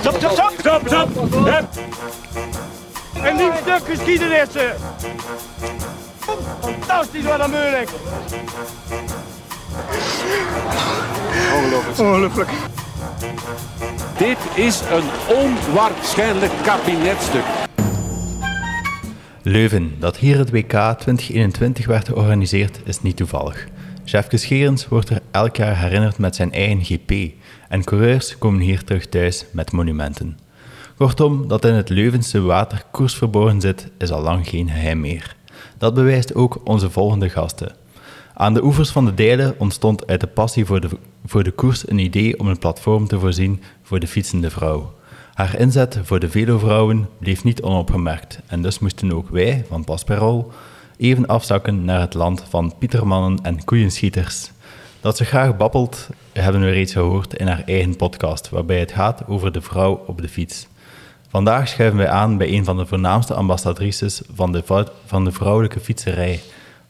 Stop, stop, stop! Stop, stop! Hup. Een nieuw stuk geschiedenis! Fantastisch, wat een moeilijk! Ongelooflijk. Dit is een onwaarschijnlijk kabinetstuk. Leuven, dat hier het WK 2021 werd georganiseerd, is niet toevallig. Chef Gerens wordt er elk jaar herinnerd met zijn eigen GP en coureurs komen hier terug thuis met monumenten. Kortom, dat in het Leuvense water koers verborgen zit, is al lang geen geheim meer. Dat bewijst ook onze volgende gasten. Aan de oevers van de Dijlen ontstond uit de passie voor de, voor de koers een idee om een platform te voorzien voor de fietsende vrouw. Haar inzet voor de velovrouwen bleef niet onopgemerkt en dus moesten ook wij, van Pasperol, even afzakken naar het land van pietermannen en koeienschieters. Dat ze graag babbelt, hebben we reeds gehoord in haar eigen podcast, waarbij het gaat over de vrouw op de fiets. Vandaag schuiven wij aan bij een van de voornaamste ambassadrices van de, van de vrouwelijke fietserij.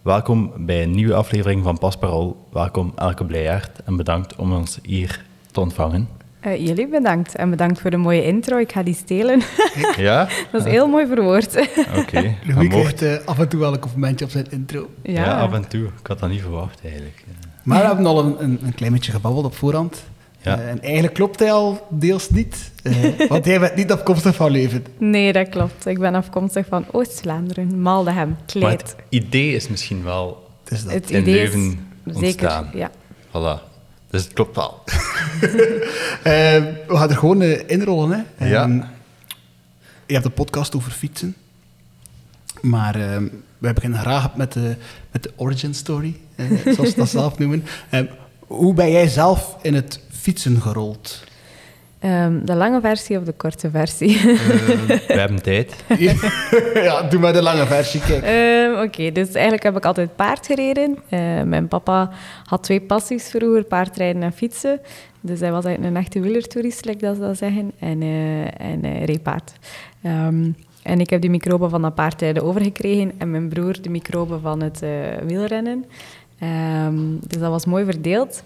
Welkom bij een nieuwe aflevering van Pasparol. Welkom Elke Blijaert en bedankt om ons hier te ontvangen. Eh, jullie bedankt en bedankt voor de mooie intro. Ik ga die stelen. Ja? Dat is heel mooi verwoord. Oké. Louis Dat mocht. krijgt eh, af en toe wel een complimentje op zijn intro. Ja. af en toe. Ik had dat niet verwacht eigenlijk. Maar we hebben al een, een, een klein beetje gebabbeld op voorhand. Ja. Eh, en eigenlijk klopt hij al deels niet. eh, want hij bent niet afkomstig van Leuven. Nee, dat klopt. Ik ben afkomstig van Oost-Vlaanderen, Maldenham, Maar Kleid. het idee is misschien wel Het is dat. Het in idee Leuven is ontstaan. zeker, ja. Voilà. Dus het klopt wel. Eh, we gaan er gewoon inrollen. Hè. Ja. Je hebt een podcast over fietsen. Maar ehm, wij beginnen graag met de, met de origin story, eh, zoals ze dat zelf noemen. Ehm, hoe ben jij zelf in het fietsen gerold? Ehm, de lange versie of de korte versie? We hebben tijd. ja, doe maar de lange versie, kijk. Ehm, Oké, dus eigenlijk heb ik altijd paard gereden. Eh, mijn papa had twee passies vroeger, paardrijden en fietsen. Dus hij was eigenlijk een echte wielertoerist, dat ze dat zeggen. En, eh en hij reed paard. Ehm, en ik heb die microben van dat paardrijden overgekregen. En mijn broer de microben van het eh, wielrennen. Ehm, dus dat was mooi verdeeld.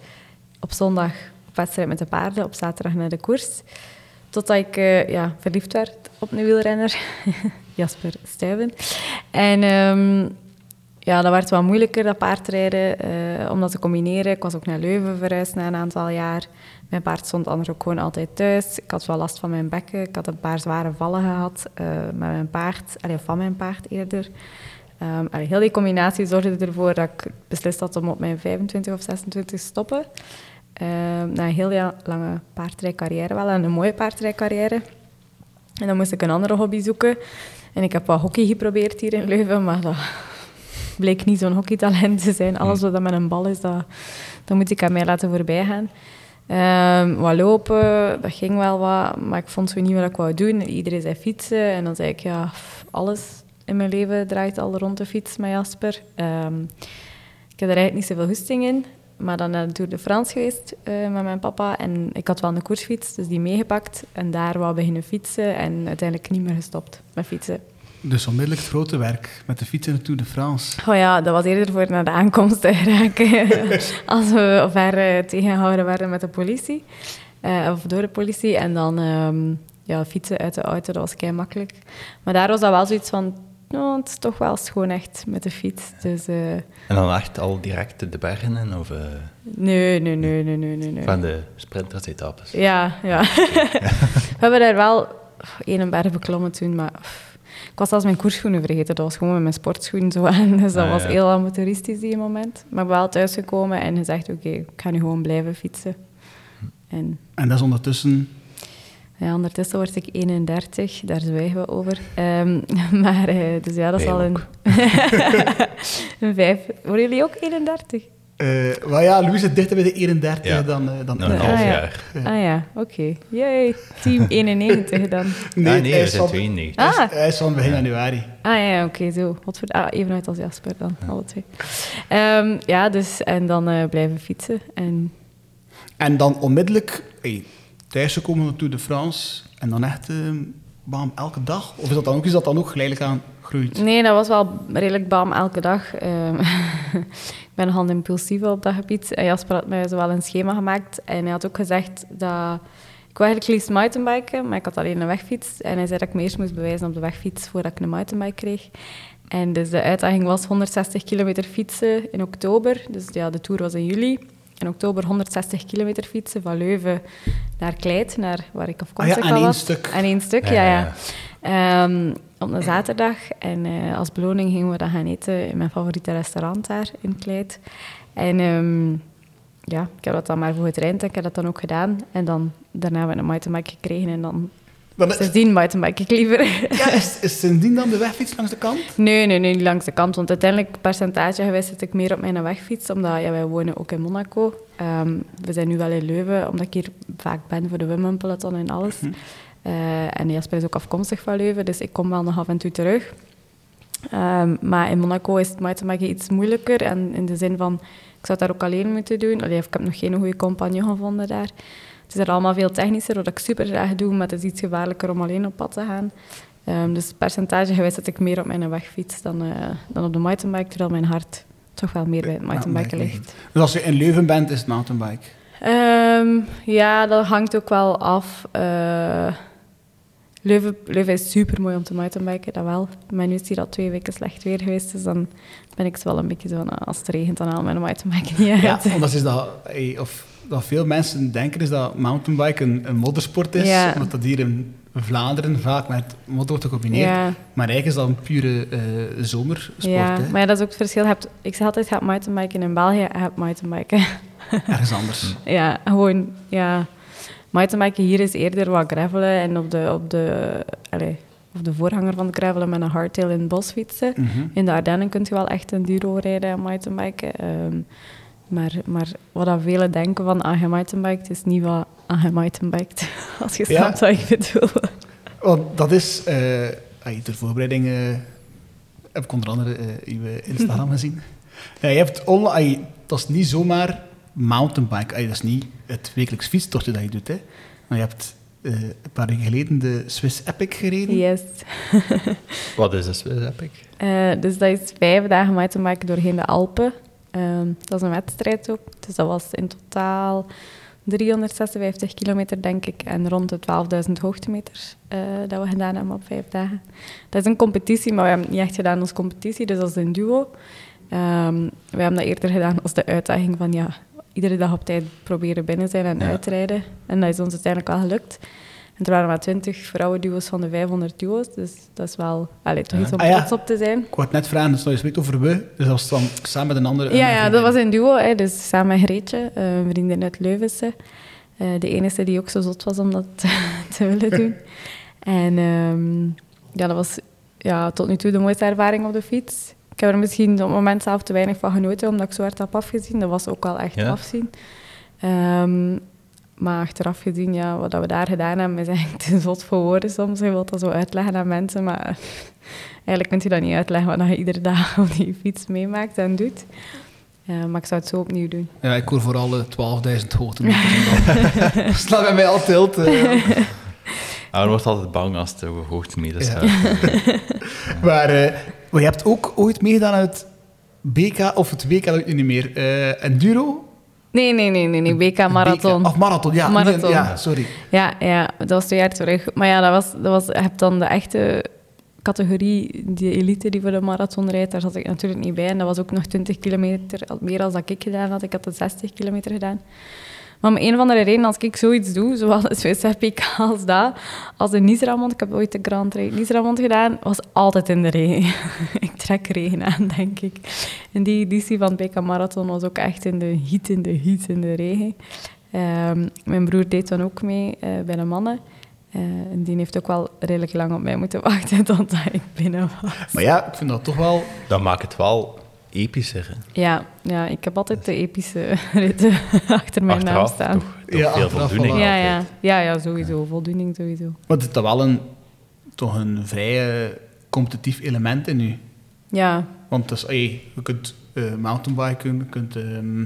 Op zondag wedstrijd met de paarden, op zaterdag naar de koers. Totdat ik eh, ja, verliefd werd op een wielrenner, Jasper Stuyven. En ehm, ja, dat werd wat moeilijker, dat paardrijden, eh, om dat te combineren. Ik was ook naar Leuven verhuisd na een aantal jaar. Mijn paard stond anders ook gewoon altijd thuis. Ik had wel last van mijn bekken. Ik had een paar zware vallen gehad eh, met mijn paard, allee, van mijn paard eerder. Ehm, heel die combinatie zorgde ervoor dat ik beslist had om op mijn 25 of 26 te stoppen. Ehm, na een heel lange paardrijcarrière wel, en een mooie paardrijcarrière. En dan moest ik een andere hobby zoeken. En ik heb wat hockey geprobeerd hier in Leuven, maar dat bleek niet zo'n hockeytalent te zijn. Alles wat met een bal is, dat, dat moet ik aan mij laten voorbij gaan. Ehm, wat lopen, dat ging wel wat, maar ik vond zo niet wat ik wou doen. Iedereen zei fietsen en dan zei ik, ja, alles in mijn leven draait al rond de fiets met Jasper. Ehm, ik heb er eigenlijk niet zoveel goesting in, maar dan naar de Tour de France geweest eh, met mijn papa en ik had wel een koersfiets, dus die meegepakt en daar wou beginnen fietsen en uiteindelijk niet meer gestopt met fietsen. Dus onmiddellijk het grote werk met de fiets in de Tour de France. Oh ja, dat was eerder voor naar de aankomst te geraken. Als we ver eh, tegengehouden werden met de politie. eh, of door de politie. En dan ehm, ja, fietsen uit de auto, dat was kei makkelijk. Maar daar was dat wel zoiets van... Nou, het is toch wel schoon echt met de fiets. Dus eh, En dan echt al direct de bergen in, of eh, nee, nee, nee, nee, nee, nee. nee. van de sprintersetappes? Ja, ja. we hebben daar wel één berg beklommen toen, maar ik was zelfs mijn koersschoenen vergeten. Dat was gewoon met mijn sportschoenen zo aan. Dus dat Ah, was ja. heel amateuristisch die moment. Maar ik ben wel thuisgekomen en gezegd, oké, ik ga nu gewoon blijven fietsen. En En dat is ondertussen... ja, ondertussen word ik 31, daar zwijgen we over. Ehm, maar, eh, dus ja, dat is al een, ook. een vijf. Worden jullie ook 31? Eh maar ja, Louis zit dichter bij de 31 Ja. dan, eh, dan Nou, een half Ah, ja. jaar. Ah ja, oké. Yay, team 91 dan. Nee, ah, nee, hij we is van, 92. Ah, hij is van begin januari. Ah ja, oké, zo. Wat voor... Ah, even uit als Jasper dan, alle twee. Ehm, ja, dus, en dan eh, blijven fietsen. En En dan onmiddellijk hey, thuisgekomen naar Tour de France. En dan echt eh, bam, elke dag? Of is dat dan ook, is dat dan ook geleidelijk aan groeit? Nee, dat was wel redelijk bam elke dag. Ehm, ik ben nogal impulsief op dat gebied. En Jasper had mij zo wel een schema gemaakt. En hij had ook gezegd dat... Ik wou eigenlijk liefst mountainbiken, maar ik had alleen een wegfiets. En hij zei dat ik me eerst moest bewijzen op de wegfiets voordat ik een mountainbike kreeg. En dus de uitdaging was 160 kilometer fietsen in oktober. Dus ja, de tour was in juli. In oktober 160 kilometer fietsen van Leuven naar Kleit, naar waar ik afkomstig Ah ja, aan één stuk. Aan één stuk, Ja, ja. Ehm, op een zaterdag. En eh, als beloning gingen we dan gaan eten in mijn favoriete restaurant daar in Kleit. En ehm, ja, ik heb dat dan maar voor getraind en ik heb dat dan ook gedaan. En dan, daarna hebben we een mountainbike gekregen en dan Dan sindsdien mountainbike ik liever. ja, is, is sindsdien dan de wegfiets langs de kant? Nee, nee, nee, niet langs de kant. Want uiteindelijk, percentage gewijs, zit ik meer op mijn wegfiets. Omdat ja, wij wonen ook in Monaco. Ehm, we zijn nu wel in Leuven, omdat ik hier vaak ben voor de Women Peloton en alles. Eh, en Jasper is ook afkomstig van Leuven, dus ik kom wel nog af en toe terug. Ehm, maar in Monaco is het mountainbiken iets moeilijker. En in de zin van, ik zou het daar ook alleen moeten doen. Allee, ik heb nog geen goede compagnon gevonden daar. Het is er allemaal veel technischer, wat ik super graag doe, maar het is iets gevaarlijker om alleen op pad te gaan. Ehm, dus percentage gewijs zet ik meer op mijn wegfiets dan, eh, dan op de mountainbike, terwijl mijn hart toch wel meer bij het mountainbiken ligt. Dus als je in Leuven bent, is het mountainbike. Ehm, ja, dat hangt ook wel af. Eh, Leuven, Leuven is super mooi om te mountainbiken, dat wel. Maar nu is hier al twee weken slecht weer geweest, dus dan ben ik wel een beetje zo, nou, als het regent, dan haal mijn mountainbike niet Ja, omdat is dat, eh, of dat veel mensen denken is dat mountainbiken een, een moddersport is. Ja. Omdat dat hier in Vlaanderen vaak met modder wordt gecombineerd. Ja. Maar eigenlijk is dat een pure eh, zomersport. Ja, hè. maar ja, dat is ook het verschil. Je hebt, ik zeg altijd, je hebt mountainbiken in België, je hebt mountainbiken Ergens anders. Ja, gewoon, ja. Mountainbiken hier is eerder wat gravelen en op de, op de, allee, op de voorganger van de gravelen met een hardtail in het bos fietsen. Mhm. In de Ardennen kun je wel echt een duro rijden en mountainbiken. Ehm, maar, maar wat dat velen denken van ah, je is niet wat ah, je. Als je Ja. snapt wat ik bedoel. Want dat is, eh ay, ter voorbereiding eh, heb ik onder andere eh, uw Instagram gezien. Ja, je hebt online, dat is niet zomaar mountainbike. Ay, dat is niet het wekelijks fietstochtje dat je doet. Hè. Maar je hebt eh, een paar weken geleden de Swiss Epic gereden. Yes. Wat is een Swiss Epic? Eh, dus dat is vijf dagen mountainbiken doorheen de Alpen. Ehm, dat is een wedstrijd ook. Dus dat was in totaal 356 kilometer, denk ik, en rond de 12.000 hoogtemeters eh, dat we gedaan hebben op vijf dagen. Dat is een competitie, maar we hebben het niet echt gedaan als competitie, dus als een duo. Ehm, we hebben dat eerder gedaan als de uitdaging van ja, iedere dag op tijd proberen binnen zijn en Ja. uitrijden. En dat is ons uiteindelijk wel gelukt. En er waren maar 20 vrouwenduo's van de 500 duo's, dus dat is wel allee, toch Ja. iets om Ah, ja. trots op te zijn. Ik wou het net vragen, dus nou, je spreekt over we. Dus dat was dan samen met een andere... Ja, een ja, dat was een duo, hè, dus samen met Greetje, eh, een vriendin uit Leuvense. Eh, de enige die ook zo zot was om dat te willen doen. En ehm, ja, dat was ja, tot nu toe de mooiste ervaring op de fiets. Ik heb er misschien op het moment zelf te weinig van genoten, omdat ik zo hard heb afgezien. Dat was ook wel echt Ja? afzien. Ehm, maar achteraf gezien, ja, wat dat we daar gedaan hebben, is eigenlijk te zot voor woorden soms. Je wilt dat zo uitleggen aan mensen, maar eigenlijk kun je dat niet uitleggen wat je iedere dag op die fiets meemaakt en doet. Ja, maar ik zou het zo opnieuw doen. Ja, ik hoor vooral de 12.000 hoogtemeters. dat slaat bij mij al tilt. eh. Wordt altijd bang als het over hoogtemeters Ja. gaat. maar, eh, maar je hebt ook ooit meegedaan aan het BK, of het WK, dat weet ik niet meer. eh Enduro? Nee, nee, nee, nee, nee. WK Marathon. BK, of marathon, ja. Marathon. Nee, ja, sorry. Ja, ja, dat was twee jaar terug. Maar ja, dat was, dat was, je hebt dan de echte categorie, die elite die voor de marathon rijdt, daar zat ik natuurlijk niet bij. En dat was ook nog 20 kilometer, meer dan dat ik gedaan had. Ik had de 60 kilometer gedaan. Maar om een of andere reden, als ik zoiets doe, zowel de Swiss PK als dat, als de Nisramond, ik heb ooit de Grand Prix Nisramond gedaan, was altijd in de regen. ik trek regen aan, denk ik. En die editie van het PK Marathon was ook echt in de heat, in de heat, in de regen. Ehm, mijn broer deed dan ook mee eh, bij de mannen. Eh, en die heeft ook wel redelijk lang op mij moeten wachten totdat ik binnen was. Maar ja, ik vind dat toch wel... Dan maakt het wel epischer. hè. Ja, ja, ik heb altijd de epische ritten achter mijn naam staan. toch, toch Ja, veel achteraf voldoening. Ja, ja, ja, ja, sowieso. Voldoening sowieso. Maar het is toch wel een, toch een vrij competitief element in u. Ja, Want dus, ey, je kunt eh, mountainbiken, je kunt... ehm,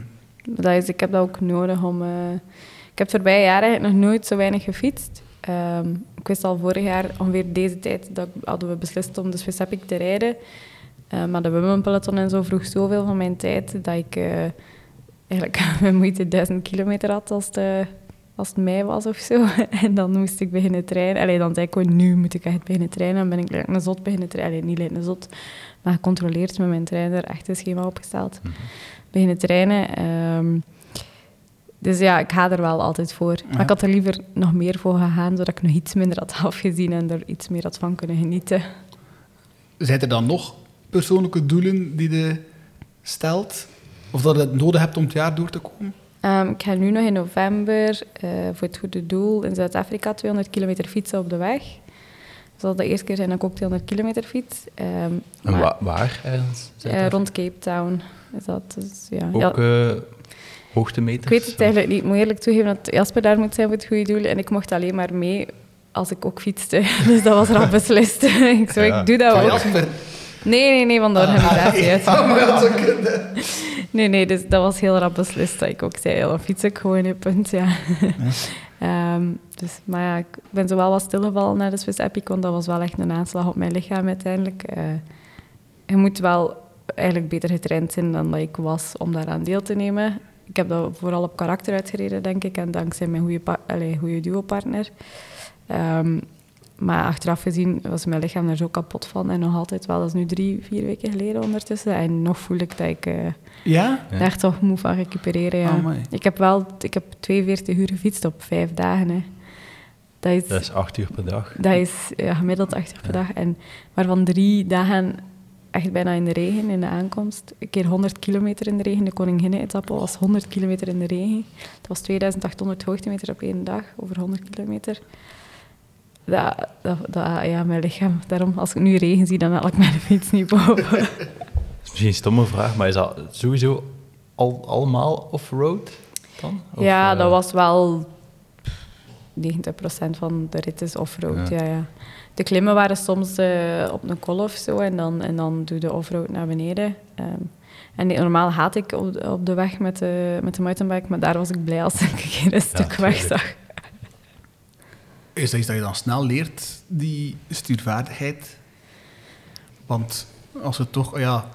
dat is, ik heb dat ook nodig om... eh, ik heb voorbije jaren eigenlijk nog nooit zo weinig gefietst. Ehm, ik wist al vorig jaar, ongeveer deze tijd, dat hadden we beslist om de Swiss Epic te rijden. Eh, maar de Women Peloton en zo vroeg zoveel van mijn tijd dat ik eh, eigenlijk met moeite duizend kilometer had als het, eh, als het mei was of zo. en dan moest ik beginnen trainen. Allee, dan zei ik gewoon, nu moet ik echt beginnen trainen. Dan ben ik like een zot beginnen trainen. Allee, niet een zot, maar gecontroleerd met mijn trainer. Echt een schema opgesteld. Beginnen trainen. Ehm, dus ja, ik ga er wel altijd voor. Maar ik had er liever nog meer voor gegaan, zodat ik nog iets minder had afgezien en er iets meer had van kunnen genieten. Zijn er dan nog persoonlijke doelen die je stelt? Of dat je het nodig hebt om het jaar door te komen? Ehm, ik ga nu nog in november eh, voor het goede doel in Zuid-Afrika 200 kilometer fietsen op de weg. Dat zal de eerste keer zijn dat ik ook 200 kilometer fiets. Ehm, En maar, wa- waar ergens? eh, rond Cape Town is dat. Dus, ja. Ook eh, hoogtemeters? ik weet het eigenlijk niet. Ik moet eerlijk toegeven dat Jasper daar moet zijn voor het goede doel. En ik mocht alleen maar mee als ik ook fietste. Dus dat was rap beslist. ik, zo, Ja. ik doe dat. Jasper. Nee, nee, nee, van de organisatie. Ah, maar dat zou kunnen. Nee, nee, dus dat was heel rap beslist dat ik ook zei, ja, dan fiets ik gewoon, hè, punt, ja. Ehm, dus, maar ja, ik ben zo wel wat stilgevallen naar de Swiss Epic, want dat was wel echt een aanslag op mijn lichaam uiteindelijk. Eh, je moet wel eigenlijk beter getraind zijn dan dat ik was om daaraan deel te nemen. Ik heb dat vooral op karakter uitgereden, denk ik, en dankzij mijn goede, duopartner. Ehm, maar achteraf gezien was mijn lichaam er zo kapot van. En nog altijd wel, dat is nu drie, vier weken geleden ondertussen. En nog voel ik dat ik... eh, Ja? Ja. daar toch moe van recupereren, ja. Ik heb wel ik heb 42 uur gefietst op vijf dagen. Hè. Dat is, Dat is acht uur per dag. dat is ja, gemiddeld acht uur per dag. En, maar van drie dagen echt bijna in de regen, in de aankomst. Een keer 100 kilometer in de regen. De Koninginnen-etappe was 100 kilometer in de regen. Dat was 2800 hoogtemeter op één dag, over 100 kilometer. Dat, dat, dat, ja, mijn lichaam. Daarom, als ik nu regen zie, dan haal ik mijn fiets niet boven. Dat is misschien een stomme vraag, maar is dat sowieso al, allemaal off-road dan? Of, ja, eh, dat was wel 90% van de rit is offroad. Ja. Ja. Ja, De klimmen waren soms eh, op een kol of zo en dan, en dan doe je offroad naar beneden. Ehm, en normaal haat ik op, de- op de weg met de, met de mountainbike, maar daar was ik blij als ik een keer een stuk weg zag. Is dat iets dat je dan snel leert, die stuurvaardigheid? Want als je toch, ja,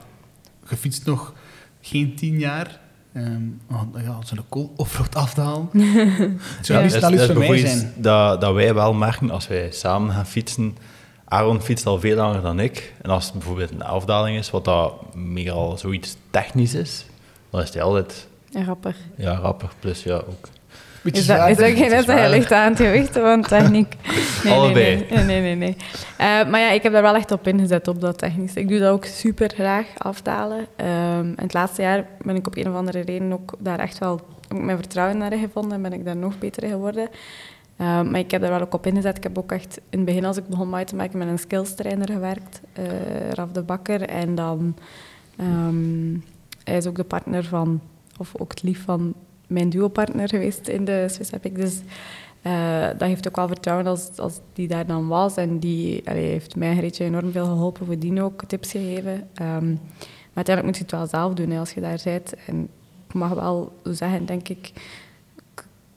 je fietst nog geen tien jaar, ehm, oh, ja, als je de kool offroad afdalen, het zou niet Dat snel is- iets dat voor mij zijn. Dat, dat wij wel merken als wij samen gaan fietsen. Aaron fietst al veel langer dan ik. En als het bijvoorbeeld een afdaling is, wat dat meer al zoiets technisch is, dan is hij altijd rapper. ja, rapper. Plus ja, ook. Beetje Is dat, is dat zwaarder. geen net dat ligt aan het gewicht van techniek? Nee, Allebei. Nee, nee, nee. nee. Eh, maar ja, ik heb daar wel echt op ingezet, op dat technisch. Ik doe dat ook super graag, afdalen. Ehm, en het laatste jaar ben ik op een of andere reden ook daar echt wel ook mijn vertrouwen naar gevonden en ben ik daar nog beter in geworden. Ehm, maar ik heb daar wel ook op ingezet. Ik heb ook echt in het begin, als ik begon mountain te maken, met een skills trainer gewerkt, eh Raf de Bakker. En dan, ehm, hij is ook de partner van, of ook het lief van mijn duopartner geweest in de Swiss Epic. Dus eh, dat heeft ook wel vertrouwen als, als die daar dan was. En die heeft mij beetje enorm veel geholpen, voordien ook tips gegeven. Ehm, maar uiteindelijk moet je het wel zelf doen hè, als je daar bent. En ik mag wel zeggen, denk ik,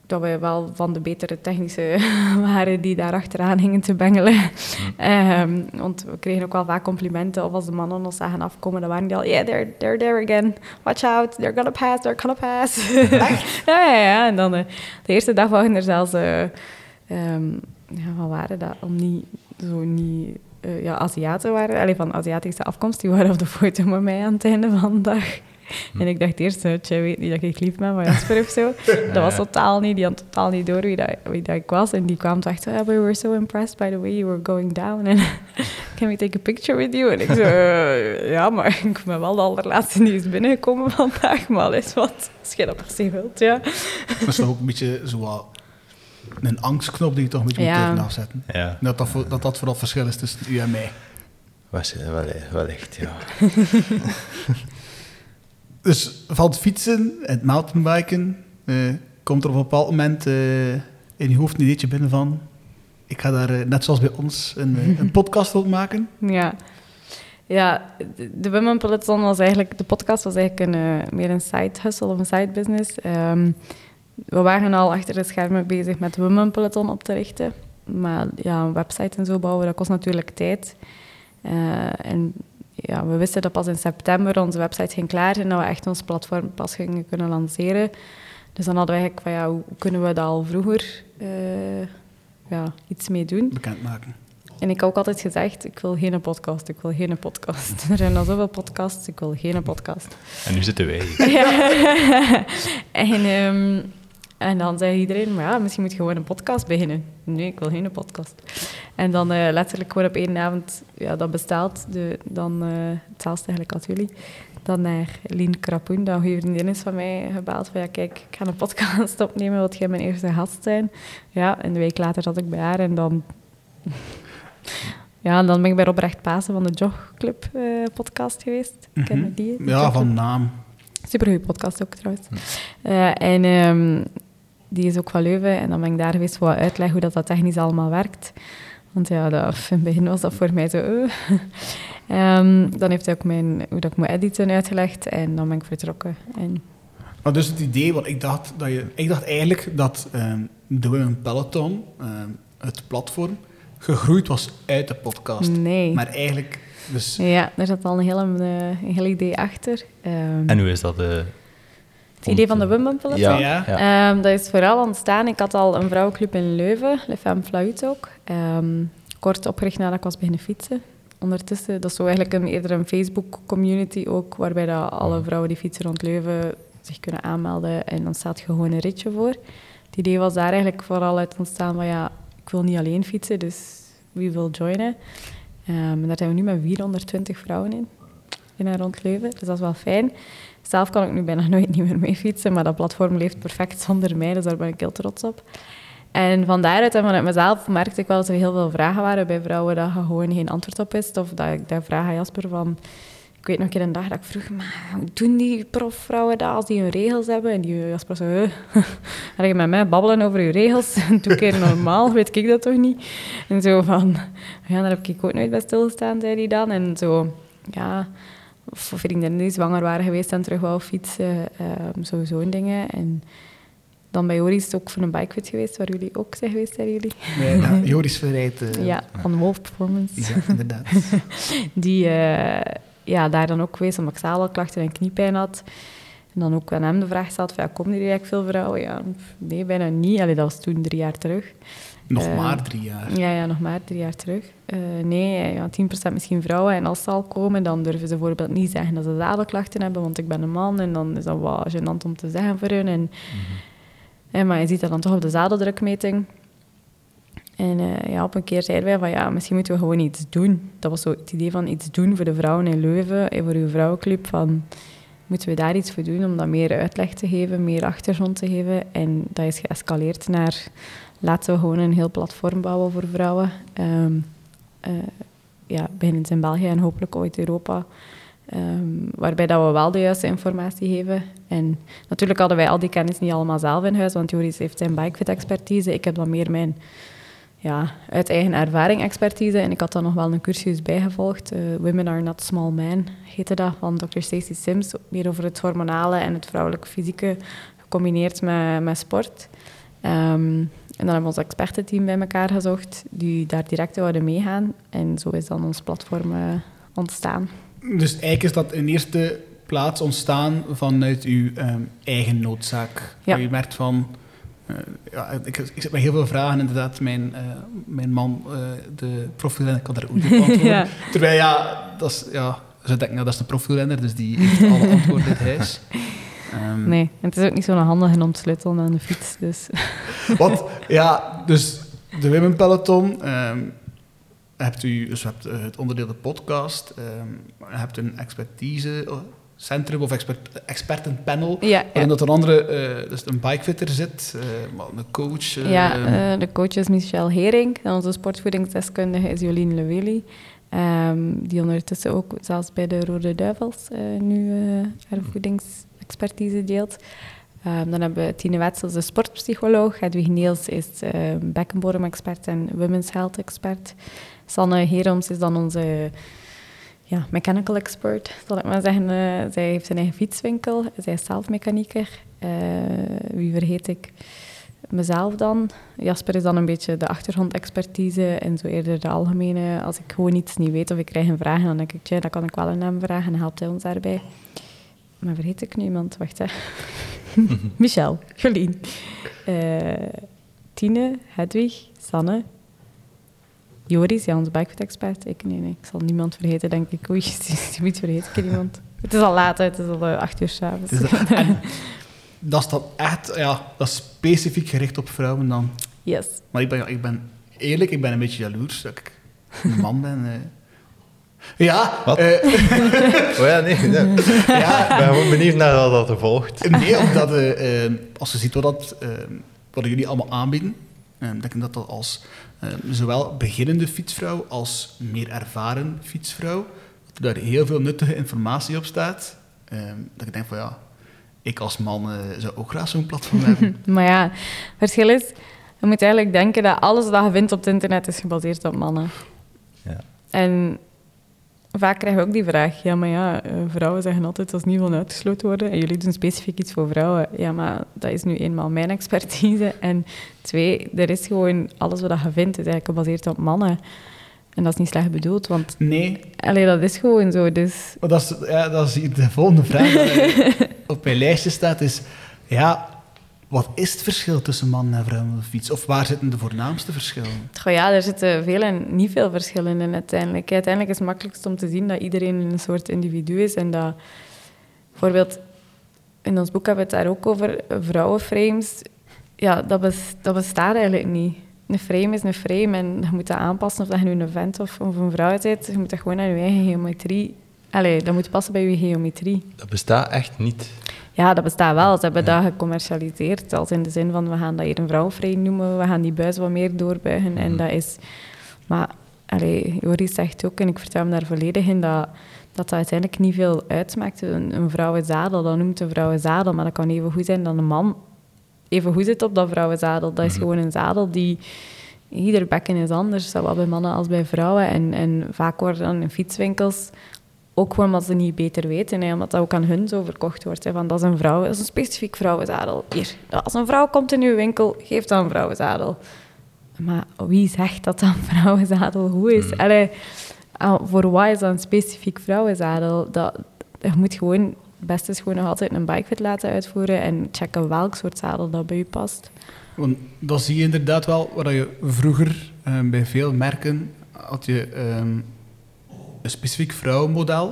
dat wij wel van de betere technische waren die daar achteraan gingen te bengelen. Ehm, want we kregen ook wel vaak complimenten. Of als de mannen ons zagen afkomen, dan waren die al... Yeah, they're, they're there again. Watch out. They're gonna pass. They're gonna pass. ja, ja, ja. En dan eh, de eerste dag waren er zelfs... ehm, ja, wat waren dat? Om niet... Zo niet... eh, ja, Aziaten waren... Allee, van Aziatische afkomst. Die waren op de foto met mij aan het einde van de dag. En ik dacht eerst, jij weet niet dat ik lief ben van Jasper of zo. Dat was totaal niet, die had totaal niet door wie, dat, wie dat ik was. En die kwam toch echt, oh, we were so impressed by the way you were going down. En can we take a picture with you? En ik zo, "Eh, ja, maar ik ben wel de allerlaatste die is binnengekomen vandaag. Maar is wat, als je dat per se wilt, ja. Dat is toch ook een beetje zo wat een angstknop die je toch een beetje Ja. moet durven afzetten. Ja, Dat dat, voor- dat dat vooral het verschil is tussen u en mij. was, wel, wellicht, ja. Dus van het fietsen en het mountainbiken eh, komt er op een bepaald moment eh, in je hoofd een ideetje binnen van... Ik ga daar, eh, net zoals bij ons, een, een podcast rond maken. Ja. Ja, de- Women Peloton was eigenlijk... De podcast was eigenlijk een, meer een side hustle of een side business. Ehm, we waren al achter de schermen bezig met Women Peloton op te richten. Maar ja, een website en zo bouwen, dat kost natuurlijk tijd. En ja, we wisten dat pas in september onze website ging klaar zijn, dat we echt ons platform pas gingen kunnen lanceren. Dus dan hadden we eigenlijk van, ja, hoe kunnen we dat al vroeger eh, ja, iets mee doen? Bekendmaken. En ik heb ook altijd gezegd, ik wil geen podcast, ik wil geen podcast. Er zijn al zoveel podcasts, ik wil geen podcast. En nu zitten wij hier. Ja. en, ehm, en dan zei iedereen, maar ja, misschien moet je gewoon een podcast beginnen. Nee, ik wil geen podcast. En dan eh, letterlijk gewoon op één avond, ja, dat besteld. De, dan uh, hetzelfde eigenlijk als jullie. Dan naar Lien Krapoen, dat een goede vriendin is van mij, gebeld van ja, kijk, ik ga een podcast opnemen, wil jij mijn eerste gast zijn? Ja, en een week later zat ik bij haar en dan... Ja, en dan ben ik bij Robrecht Pasen van de Jogclub uh, podcast geweest. Mhm. Ken je die? Ja, van naam. Supergoeie podcast ook trouwens. Eh, en ehm, die is ook van Leuven. En dan ben ik daar geweest voor wat uitleggen hoe dat, dat technisch allemaal werkt. Want ja, dat, in het begin was dat voor mij zo... eh. Ehm, dan heeft hij ook mijn, hoe dat ik moet editen uitgelegd. En dan ben ik vertrokken. En Maar dus het idee, want ik dacht, dat je, ik dacht eigenlijk dat ehm, de Women Peloton, ehm, het platform, gegroeid was uit de podcast. nee. Maar eigenlijk, dus Ja, daar zat al een heel, eh, een heel idee achter. Ehm, En hoe is dat? eh, het idee van de? Ja. Ja. ja. Ehm, dat is vooral ontstaan. Ik had al een vrouwenclub in Leuven, Le Femme Fluit ook. Ehm, kort opgericht nadat ik was beginnen fietsen. Ondertussen, dat is zo eigenlijk een, eerder een Facebook-community ook, waarbij dat alle vrouwen die fietsen rond Leuven zich kunnen aanmelden en dan staat je gewoon een ritje voor. Het idee was daar eigenlijk vooral uit ontstaan van ja, ik wil niet alleen fietsen, dus wie wil joinen? Ehm, en daar zijn we nu met 420 vrouwen in, in en rond Leuven, dus dat is wel fijn. Zelf kan ik nu bijna nooit niet meer mee fietsen, maar dat platform leeft perfect zonder mij, dus daar ben ik heel trots op. En van daaruit en vanuit mezelf merkte ik wel dat er heel veel vragen waren bij vrouwen dat je gewoon geen antwoord op wist. Of dat ik daar vraag aan Jasper van... Ik weet nog een keer een dag dat ik vroeg, maar hoe doen die profvrouwen dat als die hun regels hebben? En die Jasper zo, eh, ga je met mij babbelen over je regels? Doe een keer normaal, weet ik dat toch niet? En zo van, ja, daar heb ik ook nooit bij stilgestaan, zei hij dan. En zo, ja, vriendinnen die zwanger waren geweest en terug wou fietsen, ehm, sowieso dingen. En dan bij Joris is het ook voor een bikefit geweest, waar jullie ook zijn geweest, zijn jullie? nee, ja, Joris verrijdt. eh, ja, van Wolf Performance. Ja, inderdaad. Die eh, ja, daar dan ook geweest, omdat ik zadelklachten en kniepijn had. En dan ook aan hem de vraag stelde, ja, komen er eigenlijk veel vrouwen? Ja, nee, bijna niet. Allee, dat was toen drie jaar terug. Nog Eh, maar drie jaar. Ja, ja, nog maar drie jaar terug. Eh, nee, ja, 10% misschien vrouwen. En als ze al komen, dan durven ze bijvoorbeeld niet zeggen dat ze zadelklachten hebben, want ik ben een man. En dan is dat wat gênant om te zeggen voor hun. En, eh, maar je ziet dat dan toch op de zadeldrukmeting. En eh, ja, op een keer zeiden wij van ja, misschien moeten we gewoon iets doen. Dat was zo het idee van iets doen voor de vrouwen in Leuven en voor uw vrouwenclub. Van, moeten we daar iets voor doen om dat meer uitleg te geven, meer achtergrond te geven? En dat is geëscaleerd naar laten we gewoon een heel platform bouwen voor vrouwen. Ehm eh, ja, beginnend in België en hopelijk ooit Europa. Ehm, waarbij dat we wel de juiste informatie geven. En natuurlijk hadden wij al die kennis niet allemaal zelf in huis, want Joris heeft zijn bikefit-expertise. Ik heb dan meer mijn ja, uit eigen ervaring expertise. En ik had dan nog wel een cursus bijgevolgd. eh, Women are not small men heette dat, van Dr. Stacey Sims. Meer over het hormonale en het vrouwelijke fysieke, gecombineerd met, met sport. Ehm, en dan hebben we ons expertenteam bij elkaar gezocht, die daar direct zouden meegaan. En zo is dan ons platform eh, ontstaan. Dus eigenlijk is dat in eerste plaats ontstaan vanuit uw ehm, eigen noodzaak. Ja. Je merkt van... eh, ja, ik, ik zit met heel veel vragen, inderdaad. Mijn, eh, mijn man, de profielrenner, kan daar ook niet op antwoorden. Ja. Terwijl, ja, dat is... Ja, ze denken, nou, dat is de profielrenner, dus die heeft alle antwoorden in het huis. Ehm, Nee, en het is ook niet zo'n handige om te sleutelen aan de fiets. Dus. Want, ja, dus de Women Peloton... ehm, hebt u, dus je hebt eh, het onderdeel de podcast, je hebt een expertisecentrum of expert, expertenpanel, Ja, ja. waarin dat een andere, eh, dus een bikefitter zit, eh, een coach. Ja, de coach is Michel Hering. En onze sportvoedingsdeskundige is Jolien Leweli. Ehm, die ondertussen ook zelfs bij de Rode Duivels nu haar voedingsexpertise deelt. Ehm, dan hebben we Tine Wetsels, de sportpsycholoog. Hedwig Niels is uh, bekkenbodem-expert en women's health expert. Sanne Heroms is dan onze ja, mechanical expert, zal ik maar zeggen. Eh, zij heeft zijn eigen fietswinkel. Zij is zelf mechanieker. Eh, wie vergeet ik? mezelf dan. Jasper is dan een beetje de achtergrondexpertise en zo eerder de algemene. Als ik gewoon iets niet weet of ik krijg een vraag, dan denk ik, tja, dat kan ik wel aan hem vragen en helpt hij ons daarbij. Maar vergeet ik nu iemand? Wacht, hè. Michel, Jolien, eh, Tine, Hedwig, Sanne, Joris, ja, onze bikefoot-expert. Ik, nee, nee, ik zal niemand vergeten, denk ik. Oei, niet vergeet ik iemand. Het is al laat, hè. het is al eh, acht uur s'avonds. Dat is dan echt, ja, dat is specifiek gericht op vrouwen dan. Yes. Maar ik ben, ik ben eerlijk, ik ben een beetje jaloers dat ik een man ben. Ja, Wat? eh, Oh ja, nee. nee. ja, Ik ben gewoon benieuwd naar wat dat er volgt. Nee, omdat eh, eh, als je ziet wat, dat, wat jullie allemaal aanbieden, denk ik dat dat als eh, zowel beginnende fietsvrouw als meer ervaren fietsvrouw, dat er daar heel veel nuttige informatie op staat. Dat ik denk van ja, ik als man zou ook graag zo'n platform hebben. Maar ja, het verschil is, je moet eigenlijk denken dat alles wat je vindt op het internet is gebaseerd op mannen. Ja. En vaak krijgen we ook die vraag, ja, maar ja, eh, vrouwen zeggen altijd dat ze niet willen uitgesloten worden en jullie doen specifiek iets voor vrouwen. Ja, maar dat is nu eenmaal mijn expertise. En twee, er is gewoon, alles wat je vindt is eigenlijk gebaseerd op mannen. En dat is niet slecht bedoeld, want Nee, allee, dat is gewoon zo. Dus maar dat is, ja, dat is de volgende vraag die op mijn lijstje staat, is ja, wat is het verschil tussen man en vrouw op fiets? Of waar zitten de voornaamste verschillen? Ja, er zitten veel en niet veel verschillen in uiteindelijk. Uiteindelijk is het makkelijkst om te zien dat iedereen een soort individu is. En dat, bijvoorbeeld, in ons boek hebben we het daar ook over, vrouwenframes. Ja, dat, dat bestaat eigenlijk niet. Een frame is een frame en je moet dat aanpassen of dat je nu een vent of, of een vrouw bent. Je moet dat gewoon aan je eigen geometrie... Allee, dat moet passen bij je geometrie. Dat bestaat echt niet. Ja, dat bestaat wel. Ze hebben dat gecommercialiseerd. Als in de zin van, we gaan dat hier een vrouwenvrij noemen. We gaan die buis wat meer doorbuigen. En dat is... Maar, allee, Joris zegt ook, en ik vertrouw hem daar volledig in, dat dat, dat uiteindelijk niet veel uitmaakt. Een, een vrouwenzadel, dat noemt een vrouwenzadel. Maar dat kan even goed zijn dan een man even goed zit op dat vrouwenzadel. Dat is gewoon een zadel die... Ieder bekken is anders, zowel bij mannen als bij vrouwen. En, en vaak worden dan in fietswinkels ook gewoon omdat ze niet beter weten, hè, omdat dat ook aan hun zo verkocht wordt. Hè, van dat is een vrouw, dat is een specifiek vrouwenzadel. Hier, als een vrouw komt in uw winkel, geef dan een vrouwenzadel. Maar wie zegt dat een vrouwenzadel goed is? Allee, ah, voor wat is dat een specifiek vrouwenzadel? Dat, je moet gewoon, het beste is gewoon nog altijd een bikefit laten uitvoeren en checken welk soort zadel dat bij u past. Want dat zie je inderdaad wel, waar je vroeger eh, bij veel merken had je ehm, een specifiek vrouwenmodel,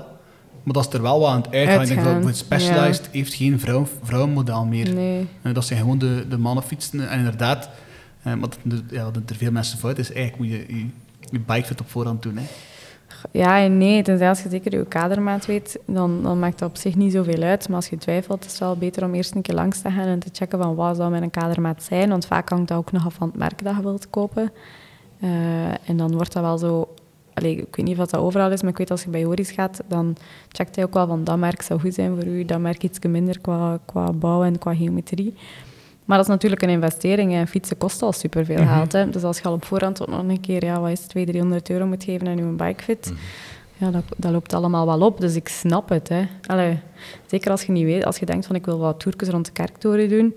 maar dat is er wel wat aan het uitgaan. Ik denk dat Uitgaan, Specialized heeft geen vrouw, vrouwenmodel meer. Nee. Eh, dat zijn gewoon de, de mannenfietsen. En inderdaad, eh, wat er, ja, er veel mensen fout is, eigenlijk moet je je, je bikefit op voorhand doen. Hè. Ja en nee, tenzij als je zeker je kadermaat weet, dan, dan maakt dat op zich niet zoveel uit. Maar als je twijfelt, is het wel beter om eerst een keer langs te gaan en te checken van wat zou mijn kadermaat zijn. Want vaak hangt dat ook nog af van het merk dat je wilt kopen. Eh, en dan wordt dat wel zo... Allee, ik weet niet of dat overal is, maar ik weet als je bij Joris gaat, dan checkt hij ook wel van dat merk zou goed zijn voor u, dat merk iets minder qua, qua bouw en qua geometrie. Maar dat is natuurlijk een investering. En fietsen kost al superveel geld. Hè. Dus als je al op voorhand nog een keer, ja, wat is het, 200, 300 euro moet geven aan je bikefit, ja, dat, dat loopt allemaal wel op. Dus ik snap het. Hè. Allee, zeker als je niet weet, als je denkt van ik wil wat toertjes rond de kerktoren doen,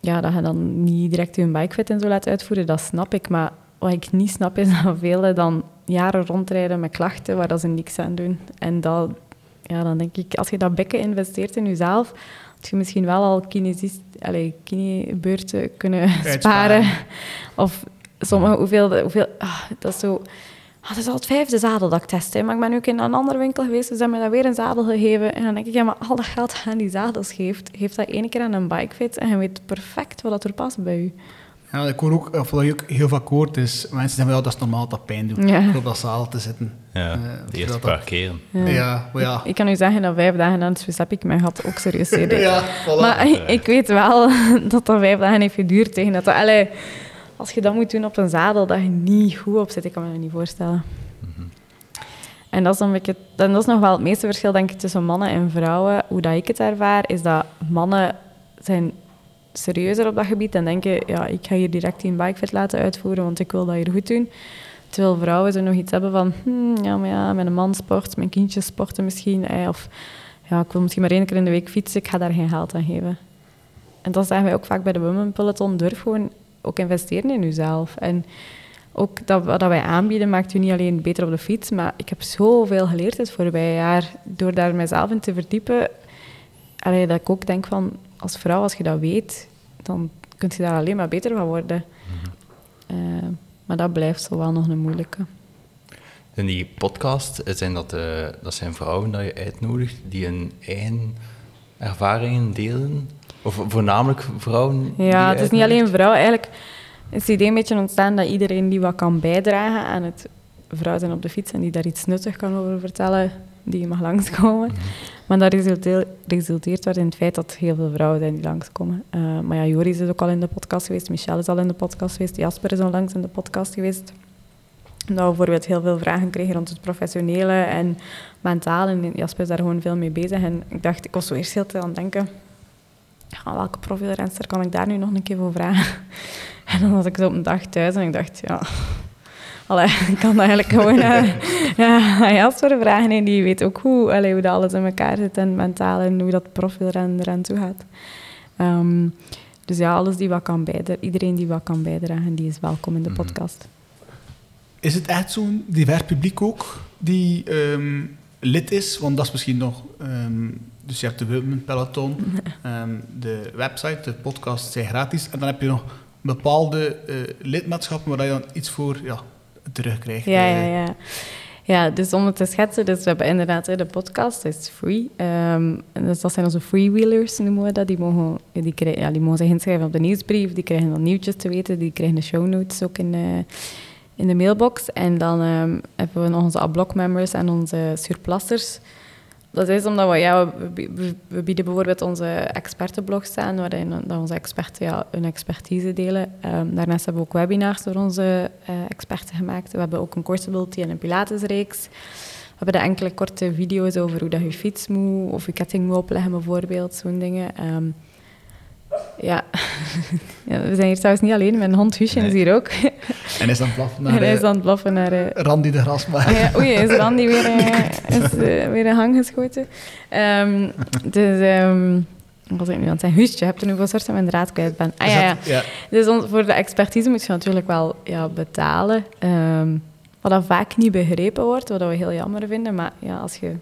ja, dat je dan niet direct je bikefit en zo laat uitvoeren, dat snap ik. Maar wat ik niet snap is dat velen dan jaren rondrijden met klachten waar dat ze niks aan doen. En dat, ja, dan denk ik, als je dat bekken investeert in jezelf, had je misschien wel al kinesist, kinebeurten kunnen sparen. Of sommige, hoeveel, hoeveel ah, dat is zo... Ah, dat is al het vijfde zadel dat ik test. Hè. Maar ik ben ook in een andere winkel geweest, dus ze hebben me daar weer een zadel gegeven. En dan denk ik, ja, maar al dat geld dat je aan die zadels geeft, geef dat één keer aan een bikefit en je weet perfect wat dat er past bij u. Ja, ik hoor ook, of wat je ook heel vaak hoort, is mensen zeggen, ja, dat is normaal dat dat pijn doet, Ja. op dat zaal te zitten. Ja, Eh, de eerste paar keren. Ja, maar ja. Ik kan u zeggen dat vijf dagen na het Swiss heb ik mijn gat ook serieus CD. Ja, voilà. Maar ik weet wel dat dat vijf dagen heeft geduurd tegen dat... allee, als je dat moet doen op een zadel dat je niet goed op zit, ik kan me dat niet voorstellen. En dat is, dan een beetje, en dat is nog wel het meeste verschil, denk ik, tussen mannen en vrouwen. Hoe dat ik het ervaar, is dat mannen zijn serieuzer op dat gebied en denken, ja, ik ga hier direct die bikefit laten uitvoeren, want ik wil dat hier goed doen. Terwijl vrouwen zo nog iets hebben van, hmm, ja, maar ja, mijn man sport, mijn kindjes sporten misschien, eh, of ja, ik wil misschien maar één keer in de week fietsen, ik ga daar geen geld aan geven. en dat zeggen wij ook vaak bij de Women Peloton, durf gewoon ook investeren in jezelf. En ook dat, wat wij aanbieden maakt u niet alleen beter op de fiets, maar ik heb zoveel geleerd het voorbije jaar door daar mezelf in te verdiepen. Allee, dat ik ook denk van, als vrouw, als je dat weet, dan kun je daar alleen maar beter van worden. Eh, maar dat blijft zo wel nog een moeilijke. In die podcast zijn dat, eh, dat zijn vrouwen dat je uitnodigt die hun eigen ervaringen delen? Of voornamelijk vrouwen? die Ja, het is niet alleen vrouw. Eigenlijk is het idee een beetje ontstaan dat iedereen die wat kan bijdragen aan het vrouw zijn op de fiets en die daar iets nuttig kan over vertellen, die mag langskomen. Maar dat resulteert, resulteert in het feit dat heel veel vrouwen zijn die langskomen. Eh, maar ja, Joris is ook al in de podcast geweest, Michelle is al in de podcast geweest, Jasper is onlangs in de podcast geweest. Dat we bijvoorbeeld heel veel vragen kregen rond het professionele en mentaal. En Jasper is daar gewoon veel mee bezig. En ik dacht, ik was zo eerst heel te aan het denken, welke profielrenster kan ik daar nu nog een keer voor vragen? En dan was ik zo op een dag thuis en ik dacht, ja... Allee, ik kan eigenlijk gewoon eh, ja, aan Jasper vragen. En die weet ook hoe, allee, hoe dat alles in elkaar zit en mentaal en hoe dat profielrennen eraan toe gaat. Ehm, dus ja, alles die wat kan bijdragen, iedereen die wat kan bijdragen, die is welkom in de podcast. Is het echt zo'n divers publiek ook die ehm, lid is? Want dat is misschien nog... ehm, dus je hebt de Women Peloton, ehm, de website, de podcast zijn gratis. En dan heb je nog bepaalde eh, lidmaatschappen waar je dan iets voor ja, terugkrijgt. Ja, ja, eh. ja. Ja, dus om het te schetsen, dus we hebben inderdaad de podcast, is free. Ehm, dus dat zijn onze freewheelers, noemen we dat. Die mogen, die, krijgen, ja, die mogen zich inschrijven op de nieuwsbrief, die krijgen dan nieuwtjes te weten, die krijgen de show notes ook in de, in de mailbox. En dan ehm, hebben we nog onze Adblock-members en onze surplassers. Dat is omdat we, ja, we, bieden bijvoorbeeld onze expertenblogs aan, waarin dat onze experten ja, hun expertise delen. Ehm, daarnaast hebben we ook webinars door onze eh, experten gemaakt. We hebben ook een courseability en een pilatesreeks. We hebben de enkele korte video's over hoe dat je fiets moet, of je ketting moet opleggen bijvoorbeeld, zo'n dingen. Ehm, ja. ja, we zijn hier trouwens niet alleen, mijn hond Huusje is hier ook. En is dan blaffen naar en hij is aan het blaffen naar... eh, Randy de Grasmaak. Ah ja, oei, is Randy weer, eh, is, weer een hang geschoten. Ehm, dus, ehm, wat was ik nu aan het zeggen? Huustje, heb je nu voor soorten mijn draad kwijt ben. Ah ja, ja. Dus on- voor de expertise moet je natuurlijk wel ja, betalen. Ehm, wat dat vaak niet begrepen wordt, wat we heel jammer vinden. Maar ja, als je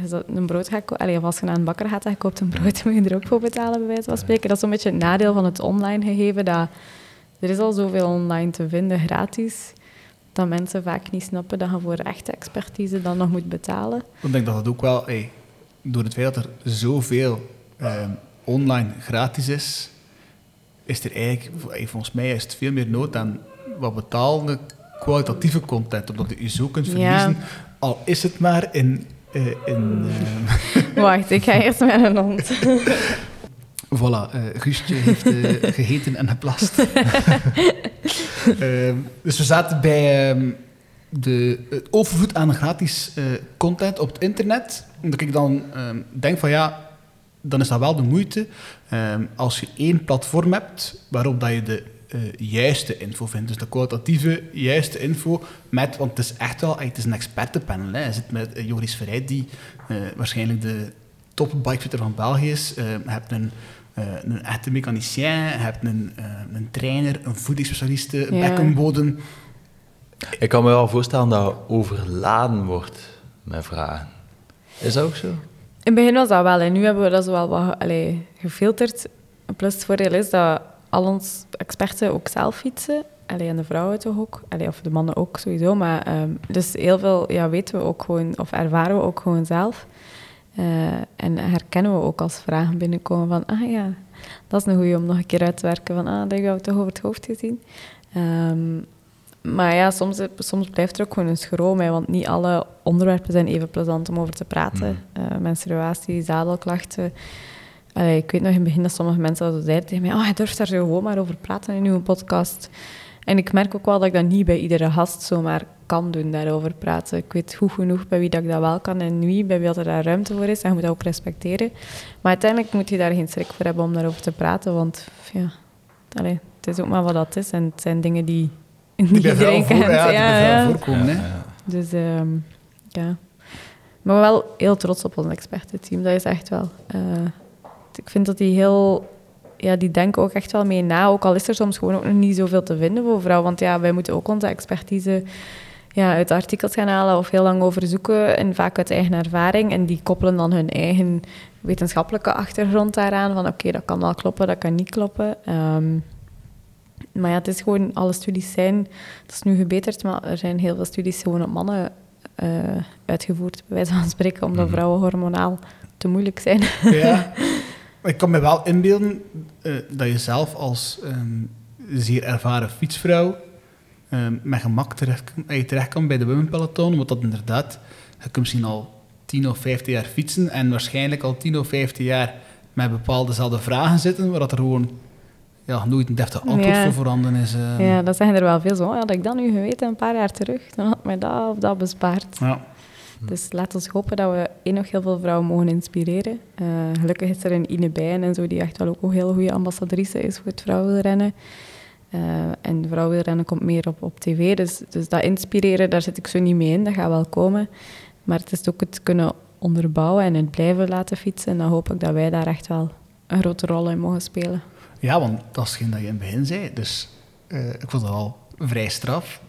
ergens een brood gaat kopen, of als je naar een bakker gaat en je koopt een brood, moet je er ook voor betalen, bij wijze van spreken. Dat is een beetje het nadeel van het online gegeven, dat er is al zoveel online te vinden, gratis, dat mensen vaak niet snappen dat je voor echte expertise dan nog moet betalen. Ik denk dat het ook wel, hey, door het feit dat er zoveel ehm, online gratis is, is er eigenlijk, hey, volgens mij is het veel meer nood aan wat betaalde kwalitatieve content, omdat je zo kunt Ja. verliezen, al is het maar in... eh, in ehm, Wacht, ik ga eerst met een hond. Voilà, eh Guustje heeft eh, gegeten en geplast. Dus we zaten bij ehm, de, het overvloed aan gratis eh, content op het internet. Omdat ik dan ehm, denk van ja, dan is dat wel de moeite ehm, als je één platform hebt waarop dat je de eh, juiste info vindt. Dus de kwalitatieve, juiste info. Met, want het is echt wel het is een expertenpanel. Hè. Je zit met eh, Joris Verrijd, die eh, waarschijnlijk de top bikefitter van België is. Je hebt een, een echte mechanicien, je hebt een, een trainer, een voedingsspecialiste, een Ja. bekkenbodem. Ik kan me wel voorstellen dat je overladen wordt met vragen. Is dat ook zo? In het begin was dat wel. En nu hebben we dat zo wel wat allee, gefilterd. Plus het voordeel is dat al onze experten ook zelf fietsen. Allee, en de vrouwen toch ook. Allee, of de mannen ook sowieso. Maar, ehm, dus heel veel ja, weten we ook gewoon, of ervaren we ook gewoon zelf. Eh, en herkennen we ook als vragen binnenkomen van, ah ja, dat is een goeie om nog een keer uit te werken. Van, ah, dat hebben we toch over het hoofd gezien. Ehm, maar ja, soms, soms blijft er ook gewoon een schroom, want niet alle onderwerpen zijn even plezant om over te praten. Eh, menstruatie, zadelklachten. Allee, ik weet nog in het begin dat sommige mensen zo zeiden tegen mij, oh, je durft daar zo gewoon maar over praten in uw podcast. En ik merk ook wel dat ik dat niet bij iedere gast zomaar kan doen, daarover praten. Ik weet goed genoeg bij wie dat ik dat wel kan en wie, bij wie dat er daar ruimte voor is. En je moet dat ook respecteren. Maar uiteindelijk moet je daar geen schrik voor hebben om daarover te praten, want ja, allee, het is ook maar wat dat is. En het zijn dingen die, Die bij iedereen kent. ja, die voorkomen. hè. Dus ehm, ja. Maar wel heel trots op ons expertenteam. Dat is echt wel. eh, ik vind dat die heel ja, die denken ook echt wel mee na. Ook al is er soms gewoon ook nog niet zoveel te vinden voor vrouwen. Want ja, wij moeten ook onze expertise ja, uit artikels gaan halen of heel lang overzoeken. En vaak uit eigen ervaring. En die koppelen dan hun eigen wetenschappelijke achtergrond daaraan. Van oké, dat kan wel kloppen, dat kan niet kloppen. Ehm, maar ja, het is gewoon, alle studies zijn, het is nu gebeterd, maar er zijn heel veel studies gewoon op mannen eh, uitgevoerd, bij wijze van spreken, omdat vrouwen hormonaal te moeilijk zijn. Ja. Ik kan me wel inbeelden eh, dat je zelf als ehm, zeer ervaren fietsvrouw ehm, met gemak terecht, terecht kan bij de women peloton, want dat inderdaad, je kunt misschien al 10 of 15 jaar fietsen en waarschijnlijk al 10 of 15 jaar met bepaalde dezelfde vragen zitten, waar dat er gewoon ja, nooit een deftig antwoord Ja. voor voorhanden is. ehm. Ja, dat zeggen er wel veel zo. "Oh, Had ik dat nu geweten een paar jaar terug, dan had mij dat of dat bespaard. Ja. Dus laten we hopen dat we één nog heel veel vrouwen mogen inspireren. Eh, gelukkig is er een Ine Bijen en zo, die echt wel ook een heel goede ambassadrice is voor het vrouwenrennen. Eh en vrouwenrennen komt meer op, op tv, dus, dus dat inspireren, daar zit ik zo niet mee in. Dat gaat wel komen. Maar het is ook het kunnen onderbouwen en het blijven laten fietsen. En dan hoop ik dat wij daar echt wel een grote rol in mogen spelen. Ja, want dat is hetgeen dat je in het begin zei. Dus eh, ik vond het al vrij straf.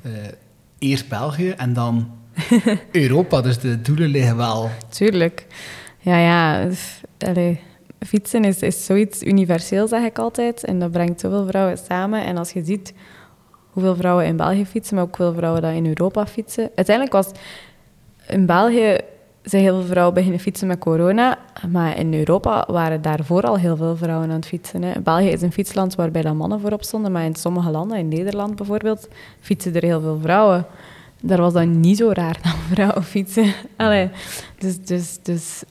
Eerst België en dan Europa. Dus de doelen liggen wel. Tuurlijk. Ja, ja. fietsen is, is zoiets universeel, zeg ik altijd. En dat brengt zoveel vrouwen samen. En als je ziet hoeveel vrouwen in België fietsen, maar ook hoeveel vrouwen dat in Europa fietsen. Uiteindelijk was in België zijn heel veel vrouwen beginnen fietsen met corona. Maar in Europa waren daarvoor al heel veel vrouwen aan het fietsen. België is een fietsland waarbij dan mannen voorop stonden. Maar in sommige landen, in Nederland bijvoorbeeld, fietsen er heel veel vrouwen. Daar was dat niet zo raar dat vrouwen fietsen. Allee, dus, dus, dus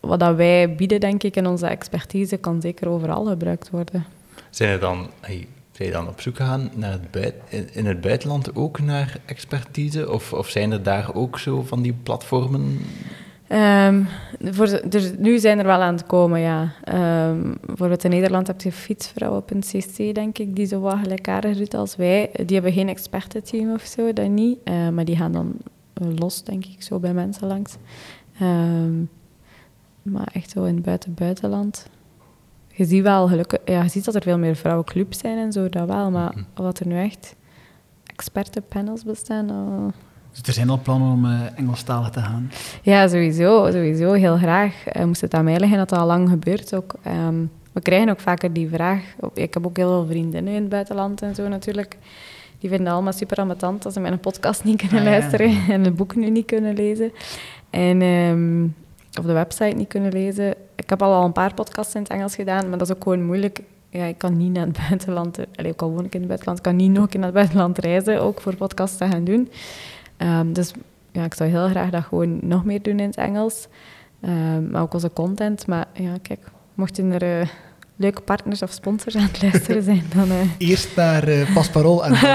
wat dat wij bieden, denk ik, in onze expertise, kan zeker overal gebruikt worden. Zijn er dan, hey, zijn dan op zoek gegaan naar het buit, in het buitenland ook naar expertise? Of, of zijn er daar ook zo van die platformen? Ehm, voor, dus nu zijn er wel aan het komen, ja. Ehm, bijvoorbeeld in Nederland heb je fietsvrouwen.cc, denk ik, die zo wat gelijkaardig doet als wij. Die hebben geen expertenteam of zo, dat niet. Eh, maar die gaan dan eh, los, denk ik, zo bij mensen langs. Ehm, maar echt zo in het buiten-buitenland. Je ziet wel, gelukkig, ja, je ziet dat er veel meer vrouwenclubs zijn en zo, dat wel. Maar wat er nu echt expertenpanels bestaan, oh, Dus er zijn al plannen om eh Engelstalig te gaan. ja, sowieso. Sowieso, heel graag. Uh, moest het aan mij liggen, dat dat al lang gebeurt ook. Ehm, we krijgen ook vaker die vraag. Ik heb ook heel veel vriendinnen in het buitenland en zo natuurlijk. Die vinden allemaal super ambetant als ze mijn podcast niet kunnen Ah, ja. luisteren en het boek nu niet kunnen lezen. En, ehm, of de website niet kunnen lezen. Ik heb al, al een paar podcasts in het Engels gedaan, maar dat is ook gewoon moeilijk. Ja, ik kan niet naar het buitenland, allee, ook al woon ik in het buitenland, ik kan niet nog naar het buitenland reizen, ook voor podcasts te gaan doen. Ehm, dus ja, ik zou heel graag dat gewoon nog meer doen in het Engels. Ehm, maar ook onze content. Maar ja, kijk, mochten er eh, leuke partners of sponsors aan het luisteren zijn, dan... eh, Eerst naar eh Pasparol en dan...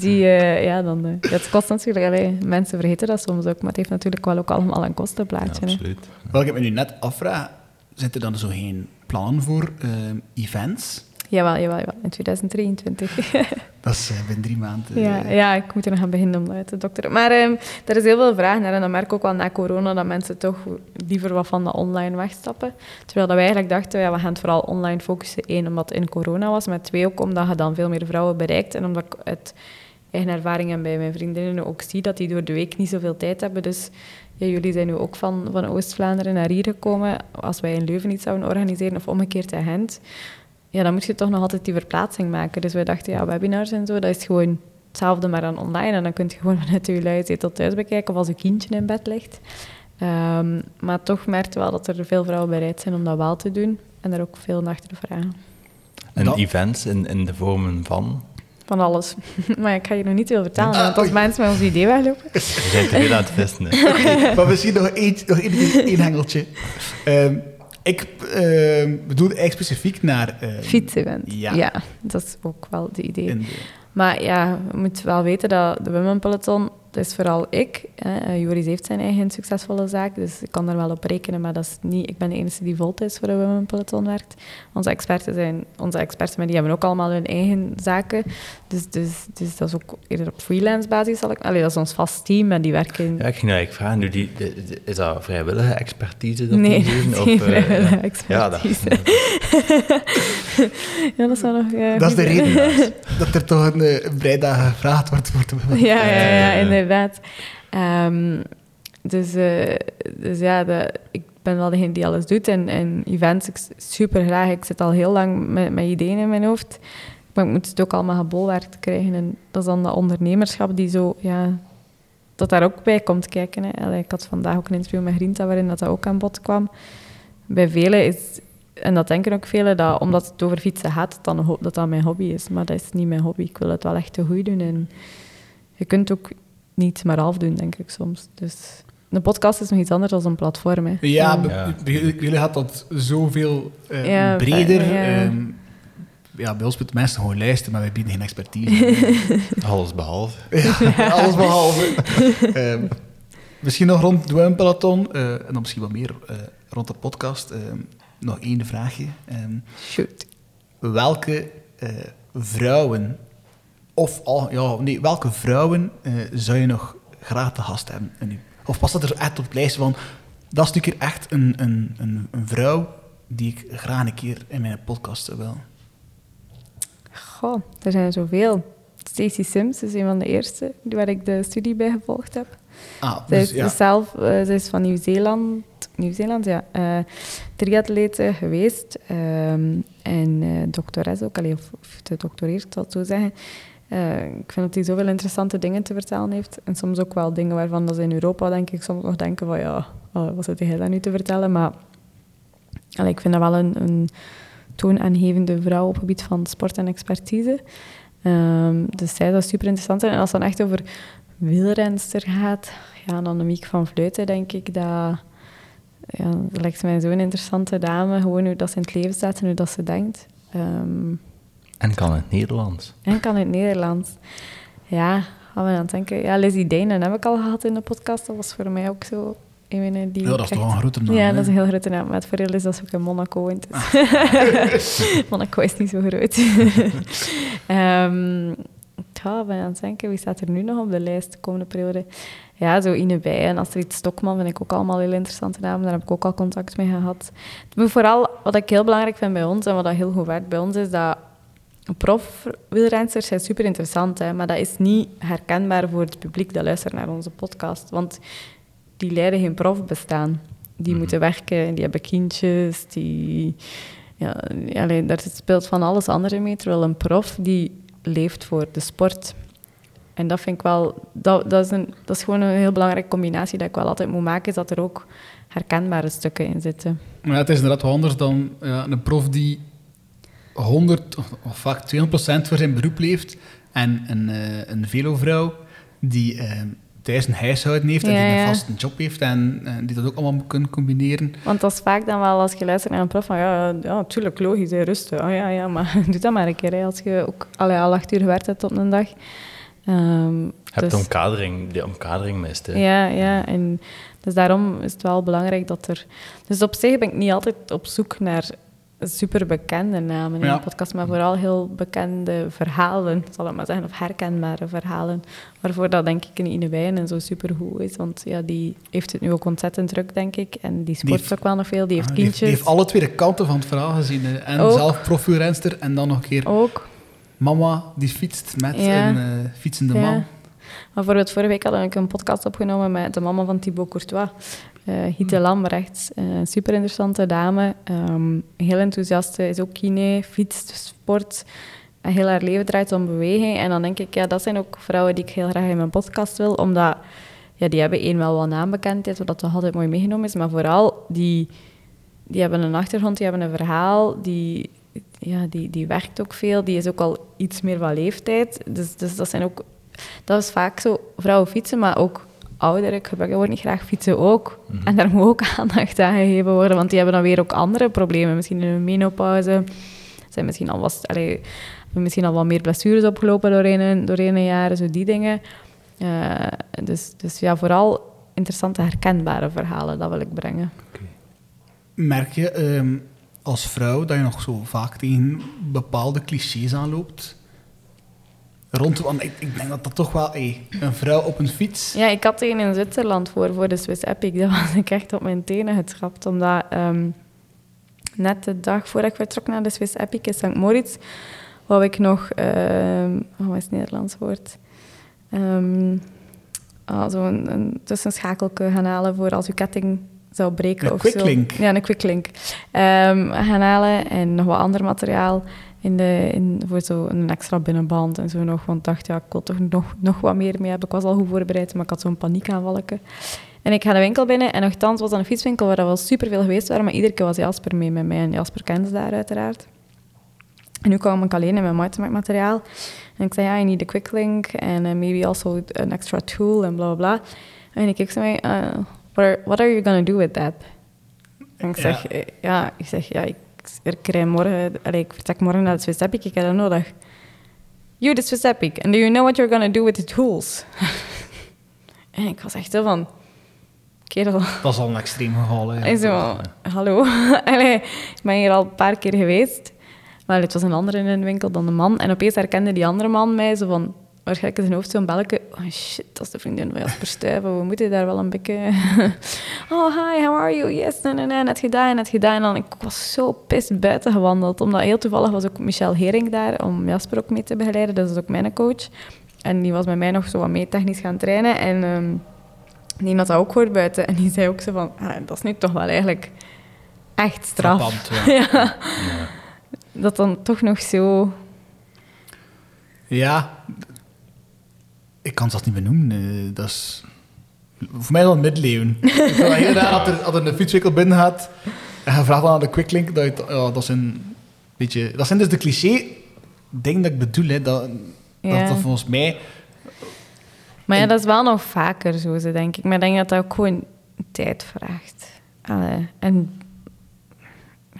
die, ja, dan... het kost natuurlijk... allee, mensen vergeten dat soms ook, maar het heeft natuurlijk wel ook allemaal een kostenplaatje. hè. absoluut. Wat ik me nu net afvraag, zitten er dan zo geen plannen voor ehm, events? Jawel, jawel, jawel. In 2023. Dat is eh, binnen drie maanden. eh, Ja, ja, ik moet er nog aan beginnen om dat uit te dokteren. Maar ehm, er is heel veel vraag naar. En dan merk ik ook wel na corona dat mensen toch liever wat van de online wegstappen. Terwijl dat wij eigenlijk dachten, ja, we gaan het vooral online focussen. Eén, omdat het in corona was. Maar twee, ook omdat je dan veel meer vrouwen bereikt. En omdat ik uit eigen ervaring en bij mijn vriendinnen ook zie dat die door de week niet zoveel tijd hebben. Dus ja, jullie zijn nu ook van, van Oost-Vlaanderen naar hier gekomen. Als wij in Leuven iets zouden organiseren of omgekeerd in Gent ja, dan moet je toch nog altijd die verplaatsing maken. Dus wij dachten, ja, webinars en zo, dat is gewoon hetzelfde, maar dan online. En dan kun je gewoon vanuit je zetel thuis bekijken of als een kindje in bed ligt. Ehm, maar toch merkte wel dat er veel vrouwen bereid zijn om dat wel te doen. En daar ook veel naar te vragen. En Dat- events in, in de vormen van... Van alles. maar ik ga je nog niet veel vertellen, Ah, want als mensen met ons idee weglopen... We zijn te veel aan het vissen. hè. maar misschien nog één, nog één, één hengeltje. Ehm, ik ehm, bedoel eigenlijk specifiek naar... ehm, Fietsen. Ja. ja, dat is ook wel de idee. de- Maar ja, je moet wel weten dat de Women Peloton, dat is vooral ik. Hè. Joris heeft zijn eigen succesvolle zaak, dus ik kan daar wel op rekenen, maar dat is niet, ik ben de enige die voltijds voor de Women Peloton werkt. Onze experten, zijn, onze experten maar die hebben ook allemaal hun eigen zaken, dus, dus, dus dat is ook eerder op freelance basis. Zal ik, allee, dat is ons vast team en die werken... Ja, ik ging eigenlijk vragen, nu die, de- de- is dat vrijwillige expertise dat Nee, die geen Of, eh, vrijwillige ja, dat, expertise. ja, dat zou nog... eh, Dat is de reden dat er toch een, eh, een vrijdag gevraagd wordt. wordt Ja, ja, ja, Eh. Ehm, dus, eh, dus ja, de, ik ben wel degene die alles doet. En, en events, ik super graag. Ik zit al heel lang met, met ideeën in mijn hoofd. Maar ik moet het ook allemaal gebolwerkt krijgen. En dat is dan dat ondernemerschap die zo, ja, dat daar ook bij komt kijken. Hè. Allee, ik had vandaag ook een interview met Grinta waarin dat, ook aan bod kwam. Bij velen is, en dat denken ook velen, dat omdat het over fietsen gaat, dat dan, dat dat mijn hobby is. Maar dat is niet mijn hobby. Ik wil het wel echt te goed doen. En je kunt ook niet maar half doen, denk ik soms. Dus een podcast is nog iets anders dan een platform. Hè. Ja, jullie- gaat dat zoveel eh, Ja, breder. ja. ehm, ja, bij ons moeten mensen gewoon luisteren, maar wij bieden geen expertise. alles behalve. ja, alles behalve. Ehm, misschien nog rond de Women Peloton, eh, en dan misschien wat meer eh, rond de podcast. Ehm, nog één vraagje. Ehm, Shoot. welke eh, vrouwen, of al, ja, nee, welke vrouwen eh, zou je nog graag te gast hebben? Of past dat er echt op het lijstje van, dat is natuurlijk echt een, een, een, een vrouw die ik graag een keer in mijn podcast willen. Goh, er zijn zoveel. Stacey Sims is een van de eerste waar ik de studie bij gevolgd heb. Ah, Zij dus is ja. zelf eh, zij is van Nieuw-Zeeland, Nieuw-Zeeland, ja, eh triatlete geweest. ehm, en doctores ook, allee, of, of gedoctoreerd, zal ik zo zeggen. Eh, ik vind dat hij zoveel interessante dingen te vertellen heeft. En soms ook wel dingen waarvan dat ze in Europa, denk ik, soms nog denken van ja, oh, wat zit hij daar nu te vertellen? Maar ik vind dat wel een, een toonaangevende vrouw op het gebied van sport en expertise. Ehm, dus zij zou super interessant. En als het dan echt over wielrenster gaat, ja, dan Miek van Vleuten, denk ik dat... Ja, dat lijkt mij zo'n interessante dame, gewoon hoe dat ze in het leven staat en hoe dat ze denkt. Ehm, En kan het Nederlands. en kan het Nederlands. Ja, gaan we aan het denken. Ja, Lizzie Dijnen heb ik al gehad in de podcast. Dat was voor mij ook zo een die Ja, dat ik is toch een grote naam, Ja, hè? dat is een heel grote naam. Maar het voordeel is dat ze ook in Monaco woont. Dus. Monaco is niet zo groot. Ehm ja, ben aan het denken, wie staat er nu nog op de lijst de komende periode? Ja, zo Ine Bij en Astrid Stokman vind ik ook allemaal heel interessante namen. Daar heb ik ook al contact mee gehad. Maar vooral, wat ik heel belangrijk vind bij ons en wat dat heel goed werkt bij ons, is dat profwielrensters zijn super interessant, hè, maar dat is niet herkenbaar voor het publiek dat luistert naar onze podcast. Want die leiden geen profbestaan. Die moeten werken, die hebben kindjes, die... Ja, alleen, daar speelt van alles andere mee, terwijl een prof die leeft voor de sport. En dat vind ik wel... Dat, dat, is een, dat is gewoon een heel belangrijke combinatie dat ik wel altijd moet maken, is dat er ook herkenbare stukken in zitten. Maar ja, het is inderdaad wel anders dan ja, een prof die 100 of, vaak 200% voor zijn beroep leeft en een, eh een velovrouw die eh, thuis een huishouden heeft en Ja, die een ja. vaste job heeft en eh, die dat ook allemaal moet kunnen combineren. Want dat is vaak dan wel als je luistert naar een prof van ja, ja tuurlijk, logisch, hè, rusten. Oh ja, ja, maar doe dat maar een keer hè, als je ook allee, al acht uur gewerkt hebt op een dag. Ehm, Je hebt dus- de omkadering, de omkadering mist. Hè. Ja, ja, en dus daarom is het wel belangrijk dat er... Dus op zich ben ik niet altijd op zoek naar super bekende namen in Ja. de podcast, maar vooral heel bekende verhalen, zal ik maar zeggen, of herkenbare verhalen, waarvoor dat denk ik een Ine Wijnen zo supergoed is, want ja, die heeft het nu ook ontzettend druk, denk ik, en die sport heeft- ook wel nog veel, die heeft Ah, die, heeft, kindjes. die heeft alle twee de kanten van het verhaal gezien. hè. En Ook. zelf profielrenster en dan nog een keer Ook, mama die fietst met Ja. een eh, fietsende Ja. man. Maar bijvoorbeeld vorige week had ik een podcast opgenomen met de mama van Thibaut Courtois, eh Hiete Lambrechts. Eh, Een super interessante dame, ehm, heel enthousiast, is ook kine, fietst, sport. En heel haar leven draait om beweging. En dan denk ik, ja, dat zijn ook vrouwen die ik heel graag in mijn podcast wil, omdat ja, die hebben één wel wat naambekendheid, wat toch altijd mooi meegenomen is, maar vooral die, die hebben een achtergrond, die hebben een verhaal, die, ja, die, die werkt ook veel, die is ook al iets meer van leeftijd. Dus, dus dat zijn ook, dat is vaak zo, vrouwen fietsen, maar ook ouderen, ik gebruik het woord niet graag, fietsen ook. En daar moet ook aandacht aan gegeven worden, want die hebben dan weer ook andere problemen, misschien in hun menopauze, zijn misschien al, was, allee, hebben misschien al wat meer blessures opgelopen doorheen, een- doorheen een jaar, zo die dingen. Eh, dus, dus ja, vooral interessante herkenbare verhalen, dat wil ik brengen. Merk je ehm, als vrouw dat je nog zo vaak tegen bepaalde clichés aanloopt? Rond, want ik, ik denk dat dat toch wel... ey, een vrouw op een fiets... Ja, ik had een in Zwitserland voor, voor de Swiss Epic. Daar was ik echt op mijn tenen getrapt, omdat ehm, net de dag voordat ik vertrok naar de Swiss Epic in St. Moritz, wou ik nog... wat is het Nederlands woord? Ehm ah, Zo'n een tussenschakelke gaan halen voor als uw ketting zou breken Een of zo. quicklink. Ja, een quicklink. Ehm gaan halen en nog wat ander materiaal in de, in, voor zo een extra binnenband en zo nog. Want ik dacht, ja, ik wil toch nog, nog wat meer mee hebben. Ik was al goed voorbereid, maar ik had zo'n paniekaanvalletje. En ik ga de winkel binnen en nogthans was dat een fietswinkel waar er wel superveel geweest waren, maar iedere keer was Jasper mee met mij. En Jasper kende ze daar uiteraard. En nu kwam ik alleen in mijn mountainbike materiaal. En ik zei, ja, I need a quick link and uh, maybe also an extra tool en bla bla bla. En ik keek zo mij, uh, what, are, what are you gonna do with that? En ik zeg, Ja. ja, ja ik zeg, ja, ik, ik, rij morgen, allee, ik vertrek morgen naar de Swiss Epic, ik heb dat nodig. You, the Swiss Epic, and do you know what you're gonna do with the tools? en ik was echt zo van, kerel, Dat is al een extreem gehaal. hè. en zo, hallo. Allee, ik ben hier al een paar keer geweest. Maar het was een andere in de winkel dan de man. En opeens herkende die andere man mij zo van... Waarschijnlijk in zijn hoofd zo'n belletje. Oh shit, dat is de vriendin van Jasper Stuyven. We moeten daar wel een beetje... oh, hi, how are you? Yes, nee, nee, nee, net gedaan, net gedaan. En ik was zo pist buiten gewandeld. Omdat heel toevallig was ook Michel Hering daar om Jasper ook mee te begeleiden. Dat is ook mijn coach. En die was met mij nog zo wat mee technisch gaan trainen. En ehm, die had dat ook gehoord buiten. En die zei ook zo van... Ah, dat is nu toch wel eigenlijk echt straf. Ja. ja. Dat dan toch nog zo... Ja, ik kan het zelfs niet benoemen. eh, dat is voor mij dan middeleeuwen. ik vind dat heel raar dat er, als er een fietswinkel binnen gaat en je vraagt dan aan de quicklink, dat, je, het- ja, dat zijn beetje, dat zijn dus de cliché dingen dat ik bedoel. Hè, dat, dat, Ja. dat volgens mij Maar ja, dat is wel nog vaker zo, denk ik. Maar ik denk dat dat ook gewoon tijd vraagt. Allee, en...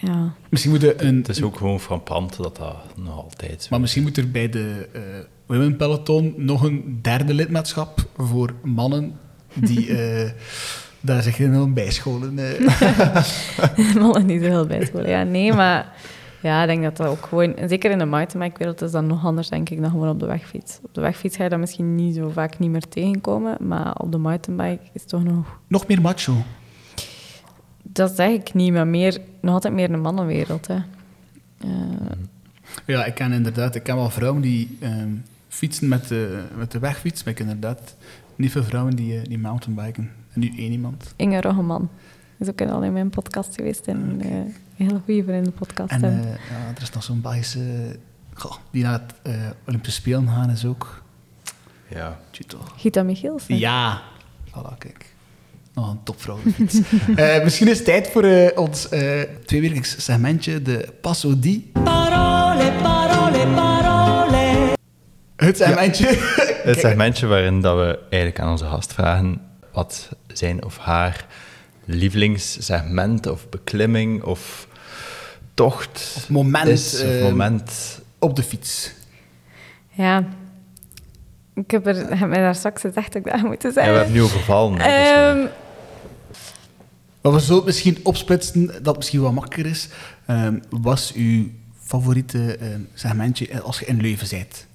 Ja. misschien moet er een, Het is ook gewoon frappant dat dat nog altijd zo maar misschien moet er bij de eh Women Peloton nog een derde lidmaatschap voor mannen die eh, daar zich in willen bijscholen. eh. Mannen niet zo heel bijscholen. Ja, nee, maar... Ja, ik denk dat dat ook gewoon... Zeker in de mountainbike-wereld is dat nog anders, denk ik, dan gewoon op de wegfiets. Op de wegfiets ga je dat misschien niet zo vaak niet meer tegenkomen, maar op de mountainbike is het toch nog... nog meer macho. Dat zeg ik niet, maar meer, nog altijd meer een mannenwereld, hè. Eh, Ja, ik ken inderdaad, ik ken wel vrouwen die ehm, fietsen met de, met de wegfiets, maar ik inderdaad niet veel vrouwen die, eh, die mountainbiken. En nu één iemand. Inge Roggeman is ook al in mijn podcast geweest en eh, een hele goede vriend in de podcast. En eh, ja, er is nog zo'n Belgische goh, die naar het eh, Olympische Spelen gaan, is ook... Ja. Gita Michielsen. Ja, voilà, kijk. Nog een topvrouw. Eh, misschien is het tijd voor eh, ons eh tweewekelijks segmentje, de Passo Di. Het segmentje. Het segmentje waarin dat we eigenlijk aan onze gast vragen wat zijn of haar lievelingssegment of beklimming of tocht moment, is, of eh, moment. op de fiets. Ja. Ik heb, er, heb mij daar straks gezegd dat ik dat moet Ja, we hebben nu overvallen. hè, dus, eh, Ehm, Maar we zullen het misschien opsplitsen, dat het misschien wat makkelijker is. Ehm, was uw favoriete ehm, segmentje eh, als je in Leuven bent?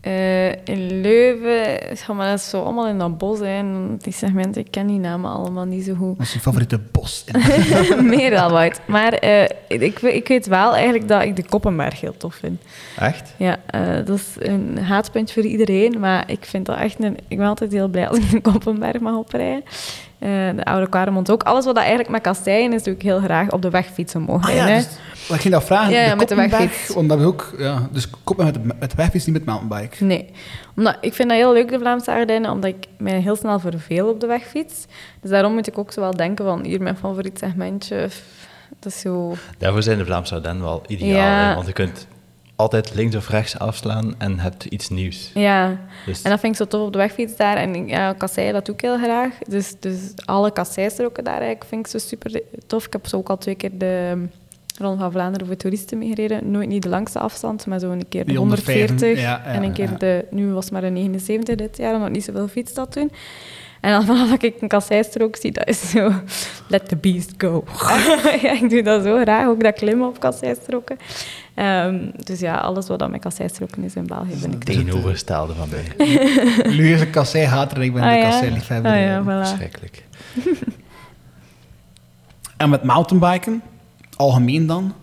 Eh, in Leuven, ja, maar dat is zo allemaal in dat bos. Hè, die segmenten, ik ken die namen allemaal niet zo goed. Wat is uw favoriete bos? Meer dan wat. Maar eh, ik, ik weet wel eigenlijk dat ik de Koppenberg heel tof vind. Echt? Ja, eh, dat is een haatpunt voor iedereen, maar ik vind dat echt een... Ik ben altijd heel blij als ik de Koppenberg mag oprijden. Eh, de Oude Kwaremond ook. Alles wat dat eigenlijk met kasseien is, doe ik heel graag op de wegfietsen mogen Ah ja, dus, ik ging dat vragen. Ja, ja, met de wegfiets. Want dat is ook, ja, dus koppen met de, met de wegfiets, niet met mountainbike. Nee, omdat, ik vind dat heel leuk, de Vlaamse Ardennen, omdat ik mij heel snel verveel op de wegfiets. Dus daarom moet ik ook zo wel denken van, hier mijn favoriet segmentje, dat is zo... Daarvoor zijn de Vlaamse Ardennen wel ideaal. Ja. hè, Want je kunt altijd links of rechts afslaan en hebt iets nieuws. Ja, Dus en dat vind ik zo tof op de wegfiets daar. En ja, kasseien, dat doe ik heel graag. Dus, dus alle kasseistroken daar eigenlijk vind ik zo super tof. Ik heb zo ook al twee keer de Ronde van Vlaanderen voor toeristen meegereden. Nooit niet de langste afstand, maar zo een keer de Die 140 105, ja, ja, en een keer ja. de... Nu was het maar een 79 dit jaar, omdat ik niet zoveel fiets dat toen. En dan vanaf dat ik een kasseistrook zie, dat is zo... Let the beast go. ja, ik doe dat zo graag, ook dat klimmen op kasseistroken. Ehm, dus ja, alles wat met kasseistroken is in België, vind ik Tegenovergestelde van mij. Louis is een kasseihater en ik ben Ah, de ja. kasseiliefhebber. Ah ja, voilà. Schrikkelijk. En met mountainbiken, algemeen dan?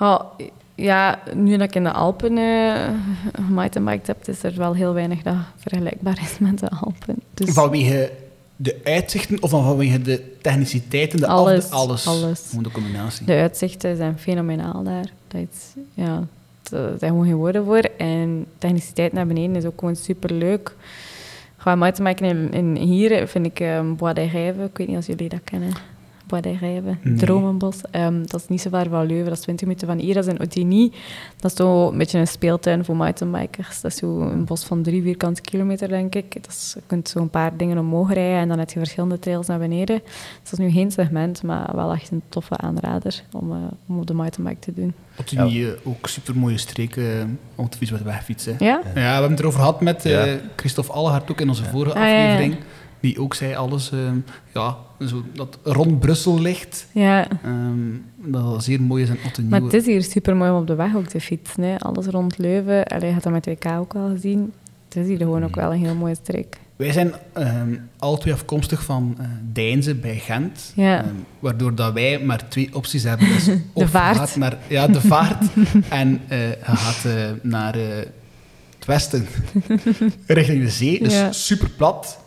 Ja, ja, nu dat ik in de Alpen uh, mountainbiked heb, is er wel heel weinig dat vergelijkbaar is met de Alpen. Dus Vanwege de uitzichten of vanwege de techniciteiten? De Alles, alles. alles. Gewoon de combinatie. de uitzichten zijn fenomenaal daar. Dat is, ja, er zijn gewoon geen woorden voor. En techniciteit naar beneden is ook gewoon superleuk. Gewoon mountainbiken in, in hier vind ik um, Bois Rijven. Ik weet niet of jullie dat kennen. Bois des Rijven, Nee. Dromenbos. Ehm, dat is niet zo ver van Leuven, dat is 20 minuten van hier. Dat is in Otigny. Dat is zo een beetje een speeltuin voor mountainbikers. Dat is zo een bos van drie vierkante kilometer, denk ik. Dat is, je kunt zo een paar dingen omhoog rijden en dan heb je verschillende trails naar beneden. Dus dat is nu geen segment, maar wel echt een toffe aanrader om, uh, om op de mountainbike te doen. Die eh, ook super mooie streken uh, om te fietsen met wegfietsen. Ja? Ja, we hebben het erover gehad met uh. Christophe Allegaard ook in onze vorige Ah, ja, ja. aflevering. Die ook zei alles, ehm, ja, zo, dat rond Brussel ligt. Ja. ehm, dat dat zeer mooi is en Otto Maar het is hier super mooi om op de weg ook te fietsen. Hè. Alles rond Leuven. Allee, je had dat met WK ook al gezien. Het is hier gewoon ook wel een heel mooie streek. Wij zijn alle twee afkomstig van eh Deinze bij Gent. Ja. Waardoor dat wij maar twee opties hebben. Dus of je vaart. gaat Naar, ja, de vaart. en je gaat eh, naar het westen, richting de zee. Dus Ja. super plat.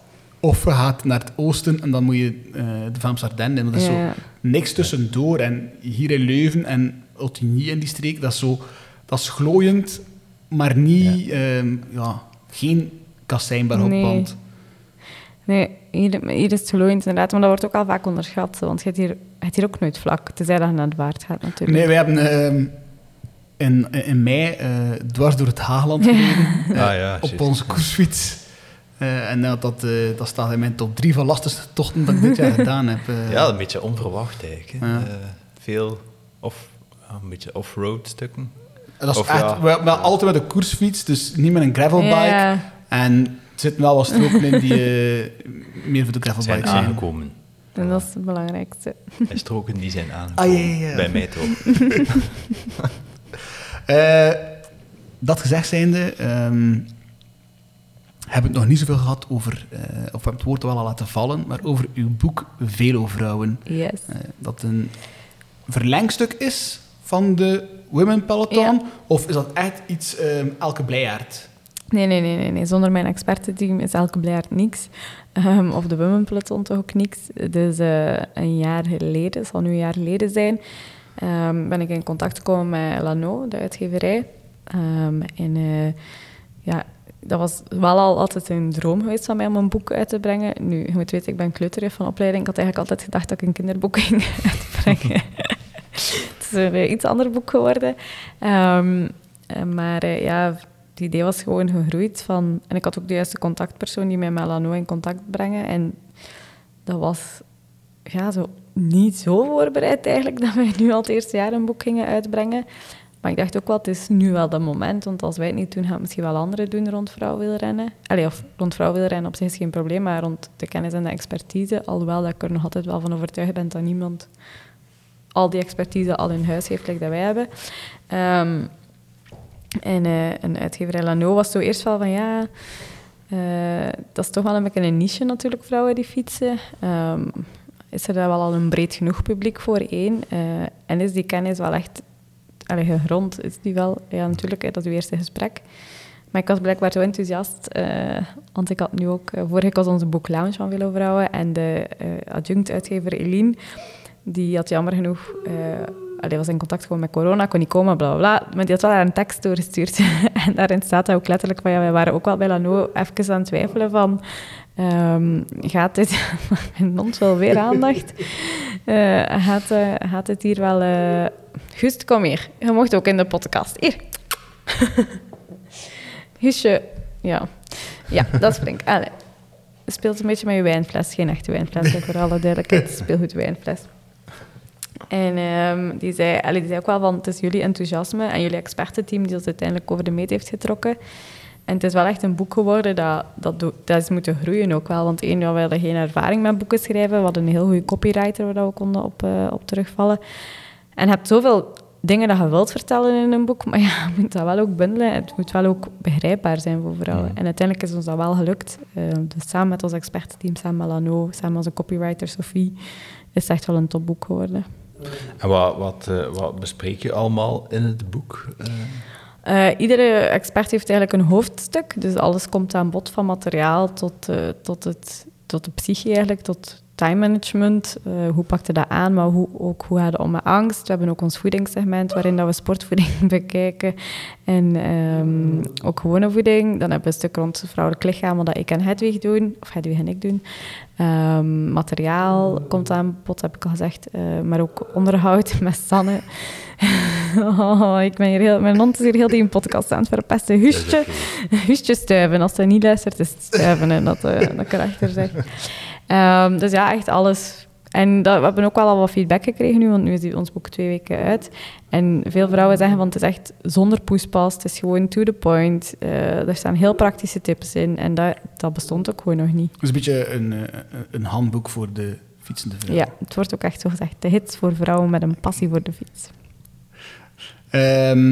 Of je gaat naar het oosten en dan moet je eh, de Vlaamse Ardennen in. Dat is Ja. zo niks tussendoor. En hier in Leuven en Ottigny in die streek, dat is zo... Dat is glooiend, maar niet... ehm, ja, geen kasseinbaar Nee. hoekband. Nee, hier, hier is het glooiend inderdaad. Maar dat wordt ook al vaak onderschat. Want je hebt hier, je hebt hier ook nooit vlak. Tenzij dat je naar het waard gaat natuurlijk. Nee, wij hebben ehm, in, in mei eh, dwars door het Haagland gereden. eh, Ah ja, op juist. onze koersfiets. Eh, en dat, dat, eh, dat staat in mijn top drie van lastigste tochten dat ik dit jaar gedaan heb. eh. Ja, een beetje onverwacht eigenlijk. Ja. Eh, veel off, een beetje off-road stukken. dat is of echt, ja. we, we altijd met een koersfiets, dus niet met een gravelbike. En er zitten wel wat stroken in die meer voor de Zijn gravelbike zijn. aangekomen. En dat is het belangrijkste. En stroken die zijn aangekomen. Ah, ja. Bij mij toch. Eh, dat gezegd zijnde, ehm hebben we het nog niet zoveel gehad over, eh, of we hebben het woord wel al laten vallen, maar over uw boek Velovrouwen. Yes. Eh, dat een verlengstuk is van de Women Peloton? Ja. Of is dat echt iets ehm, Elke Blijaard? Nee, nee, nee, nee, nee. Zonder mijn expertenteam is Elke Blijaard niks. Ehm, of de Women Peloton toch ook niks. Dus een jaar geleden, zal nu een jaar geleden zijn, ehm, ben ik in contact gekomen met Lano, de uitgeverij. En ja, dat was wel al altijd een droom geweest van mij om een boek uit te brengen. Nu, je moet weten, ik ben kleuterjuf van opleiding. Ik had eigenlijk altijd gedacht dat ik een kinderboek ging uitbrengen. het is een iets ander boek geworden. Ehm, eh, maar eh, ja, het idee was gewoon gegroeid van... En ik had ook de juiste contactpersoon die mij met Lano in contact brengen. En dat was ja, zo niet zo voorbereid eigenlijk dat wij nu al het eerste jaar een boek gingen uitbrengen. Maar ik dacht ook wel, het is nu wel dat moment. Want als wij het niet doen, gaan het misschien wel anderen doen rond vrouwenwielrennen. Allee, of rond vrouwenwielrennen op zich is geen probleem, maar rond de kennis en de expertise. Alhoewel dat ik er nog altijd wel van overtuigd ben dat niemand al die expertise al in huis heeft, like dat wij hebben. Ehm, en eh, een uitgeverij Lano was zo eerst wel van ja, eh, dat is toch wel een beetje een niche natuurlijk, vrouwen die fietsen. Ehm, is er daar wel al een breed genoeg publiek voor één? Eh, en is die kennis wel echt allee, gegrond? Is die wel? Ja, natuurlijk, dat is uw eerste gesprek. Maar ik was blijkbaar zo enthousiast, eh, want ik had nu ook... eh, vorige week was onze boek Lounge van Velo Vrouwen en de eh adjunct-uitgever Eline, die had jammer genoeg... allee, was in contact gekomen met corona, kon niet komen, bla bla bla. Maar die had wel haar een tekst doorgestuurd. en daarin staat ook letterlijk van, ja, wij waren ook wel bij Lano even aan het twijfelen van... ehm, gaat dit... Mond wel weer aandacht. Eh, gaat, eh, het hier wel... eh Gust, kom hier. Je mocht ook in de podcast. Hier. Guusje, ja. Ja, dat is flink. Allee. Speelt een beetje met je wijnfles. Geen echte wijnfles, voor alle duidelijkheid. Speelgoed wijnfles. En ehm, die, zei, allee, die zei ook wel van, het is jullie enthousiasme en jullie expertenteam die ons uiteindelijk over de meet heeft getrokken. En het is wel echt een boek geworden dat, dat, dat is moeten groeien ook wel. Want één, we hadden geen ervaring met boeken schrijven. We hadden een heel goede copywriter waar we konden op, eh, op terugvallen. En je hebt zoveel dingen dat je wilt vertellen in een boek, maar ja, je moet dat wel ook bundelen. Het moet wel ook begrijpbaar zijn voor vrouwen. En uiteindelijk is ons dat wel gelukt. Eh, dus samen met ons expertenteam, samen met Lano, samen met onze copywriter Sophie, is het echt wel een topboek geworden. En wat, wat, eh, wat bespreek je allemaal in het boek? Eh, Eh, iedere expert heeft eigenlijk een hoofdstuk, dus alles komt aan bod van materiaal tot, eh, tot, het, tot de psyche eigenlijk, tot time management. Eh, hoe pakte dat aan, maar hoe, ook hoe gaat het om met angst. We hebben ook ons voedingssegment waarin dat we sportvoeding bekijken en ehm, ook gewone voeding. Dan hebben we een stuk rond het vrouwelijk lichaam, wat ik en Hedwig doen, of Hedwig en ik doen. Ehm, materiaal komt aan bod, heb ik al gezegd, eh, maar ook onderhoud met Sanne. Oh, ik ben hier heel, mijn hond is hier heel die een podcast aan het verpesten. Huustje, Huustje stuiven. Als hij niet luistert, is het stuiven. En dat, eh, dat ik erachter Ehm, dus ja, echt alles. En dat, we hebben ook wel al wat feedback gekregen nu, want nu is die- ons boek twee weken uit. En veel vrouwen zeggen van het is echt zonder poespas, het is gewoon to the point. Eh, er staan heel praktische tips in en dat, dat bestond ook gewoon nog niet. Het is een beetje een, eh, een handboek voor de fietsende vrouw. Ja, het wordt ook echt zo gezegd. De hits voor vrouwen met een passie voor de fiets. Ehm,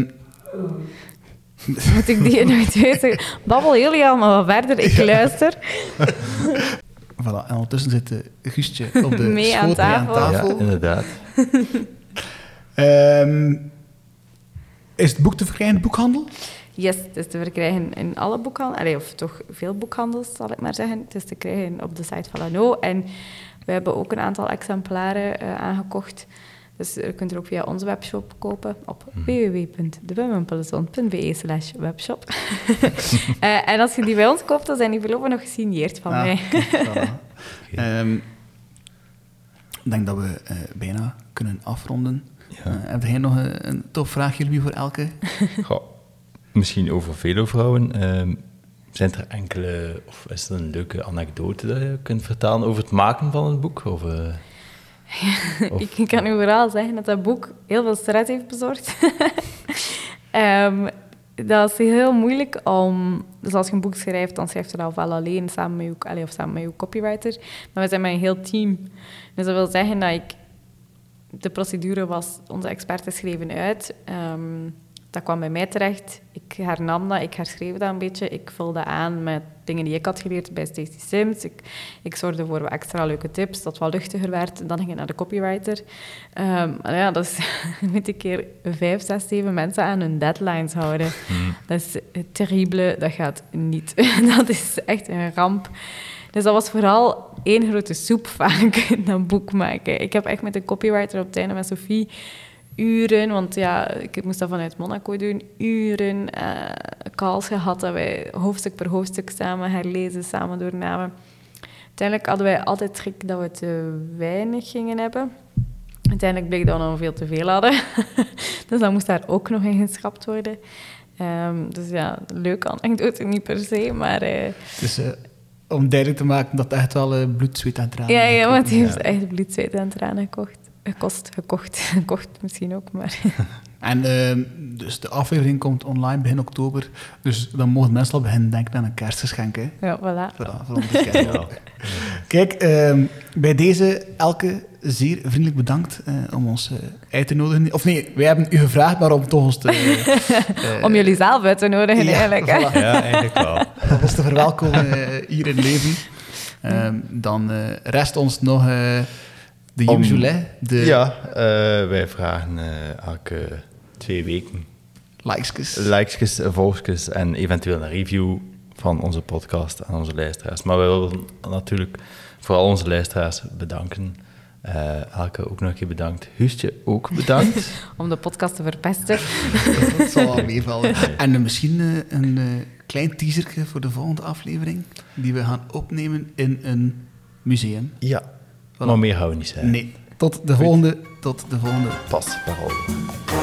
Moet ik die nog weten? Babbel jullie allemaal wat verder, ik luister. voilà. En ondertussen zit eh, Guustje op de Mee aan schoot mee aan tafel. ja, inderdaad. Ehm, is het boek te verkrijgen in de boekhandel? Yes, het is te verkrijgen in alle boekhandels, allee, of toch veel boekhandels, zal ik maar zeggen. Het is te krijgen op de site van Lano. En we hebben ook een aantal exemplaren eh, aangekocht. Dus je kunt er ook via onze webshop kopen op www.dewomenpelzon.be slash webshop. Eh, en als je die bij ons koopt, dan zijn die voorlopig nog gesigneerd van Ah, mij. voilà. Ehm, ik denk dat we eh, bijna kunnen afronden. Ja. Eh, heb jij nog een, een topvraag, jullie, voor elke? Goh, misschien over vrouwen. ehm zijn er enkele, of is er een leuke anekdote dat je kunt vertellen over het maken van het boek? Of, Of- Ik, kan u vooral zeggen dat dat boek heel veel stress heeft bezorgd. Ehm, dat is heel moeilijk om... Dus als je een boek schrijft, dan schrijf je dat ofwel alleen samen met je, allee, of samen met je copywriter. Maar we zijn met een heel team. Dus dat wil zeggen dat ik... De procedure was, onze experten schreven uit. Ehm, dat kwam bij mij terecht. Ik hernam dat, ik herschreef dat een beetje. Ik vulde aan met dingen die ik had geleerd bij Stacey Sims. Ik, ik zorgde voor wat extra leuke tips, dat het wat luchtiger werd. En dan ging ik naar de copywriter. Maar ja, dat is moet ik keer vijf, zes, zeven mensen aan hun deadlines houden. Dat is terrible, dat gaat niet. dat is echt een ramp. Dus dat was vooral één grote soep vaak, dat boek maken. Ik heb echt met de copywriter op het einde met Sophie uren, want ja, ik moest dat vanuit Monaco doen, uren eh, calls gehad dat wij hoofdstuk per hoofdstuk samen herlezen, samen doornamen. Uiteindelijk hadden wij altijd schrik dat we te weinig gingen hebben. Uiteindelijk bleek dat we nog veel te veel hadden. dus dan moest daar ook nog in geschrapt worden. Ehm, dus ja, leuke anekdote niet per se, maar... eh, Dus eh, om duidelijk te maken dat echt wel bloed, zweet en tranen ja, ja, want die heeft echt bloed, zweet en tranen gekocht. Gekost, gekocht, gekocht misschien ook, maar... En ehm, dus de aflevering komt online begin oktober. Dus dan mogen mensen al beginnen denken aan een kerstgeschenk. Hè? Ja, voilà. Voor, voor ons te kijken. Kijk, ehm, bij deze elke zeer vriendelijk bedankt eh, om ons eh, uit te nodigen. Of nee, wij hebben u gevraagd, maar om toch ons te, eh, Om jullie zelf uit te nodigen, ja, eigenlijk. hè. voilà. ja, eigenlijk wel. om ons te verwelkomen hier in Leven. Ehm, dan eh, rest ons nog eh, de Om- usual, hè, de Ja, eh, wij vragen eh, elke twee weken likes. likes, volgjes en eventueel een review van onze podcast aan onze luisteraars. Maar we willen natuurlijk vooral onze luisteraars bedanken. Eh, Elke ook nog een keer bedankt. Huustje ook bedankt. Om de podcast te verpesten. Dat zal wel meevallen. En misschien eh, een klein teasertje voor de volgende aflevering, die we gaan opnemen in een museum. ja, maar meer gaan we niet zeggen. Nee, tot de volgende, tot de volgende Pas, behalve.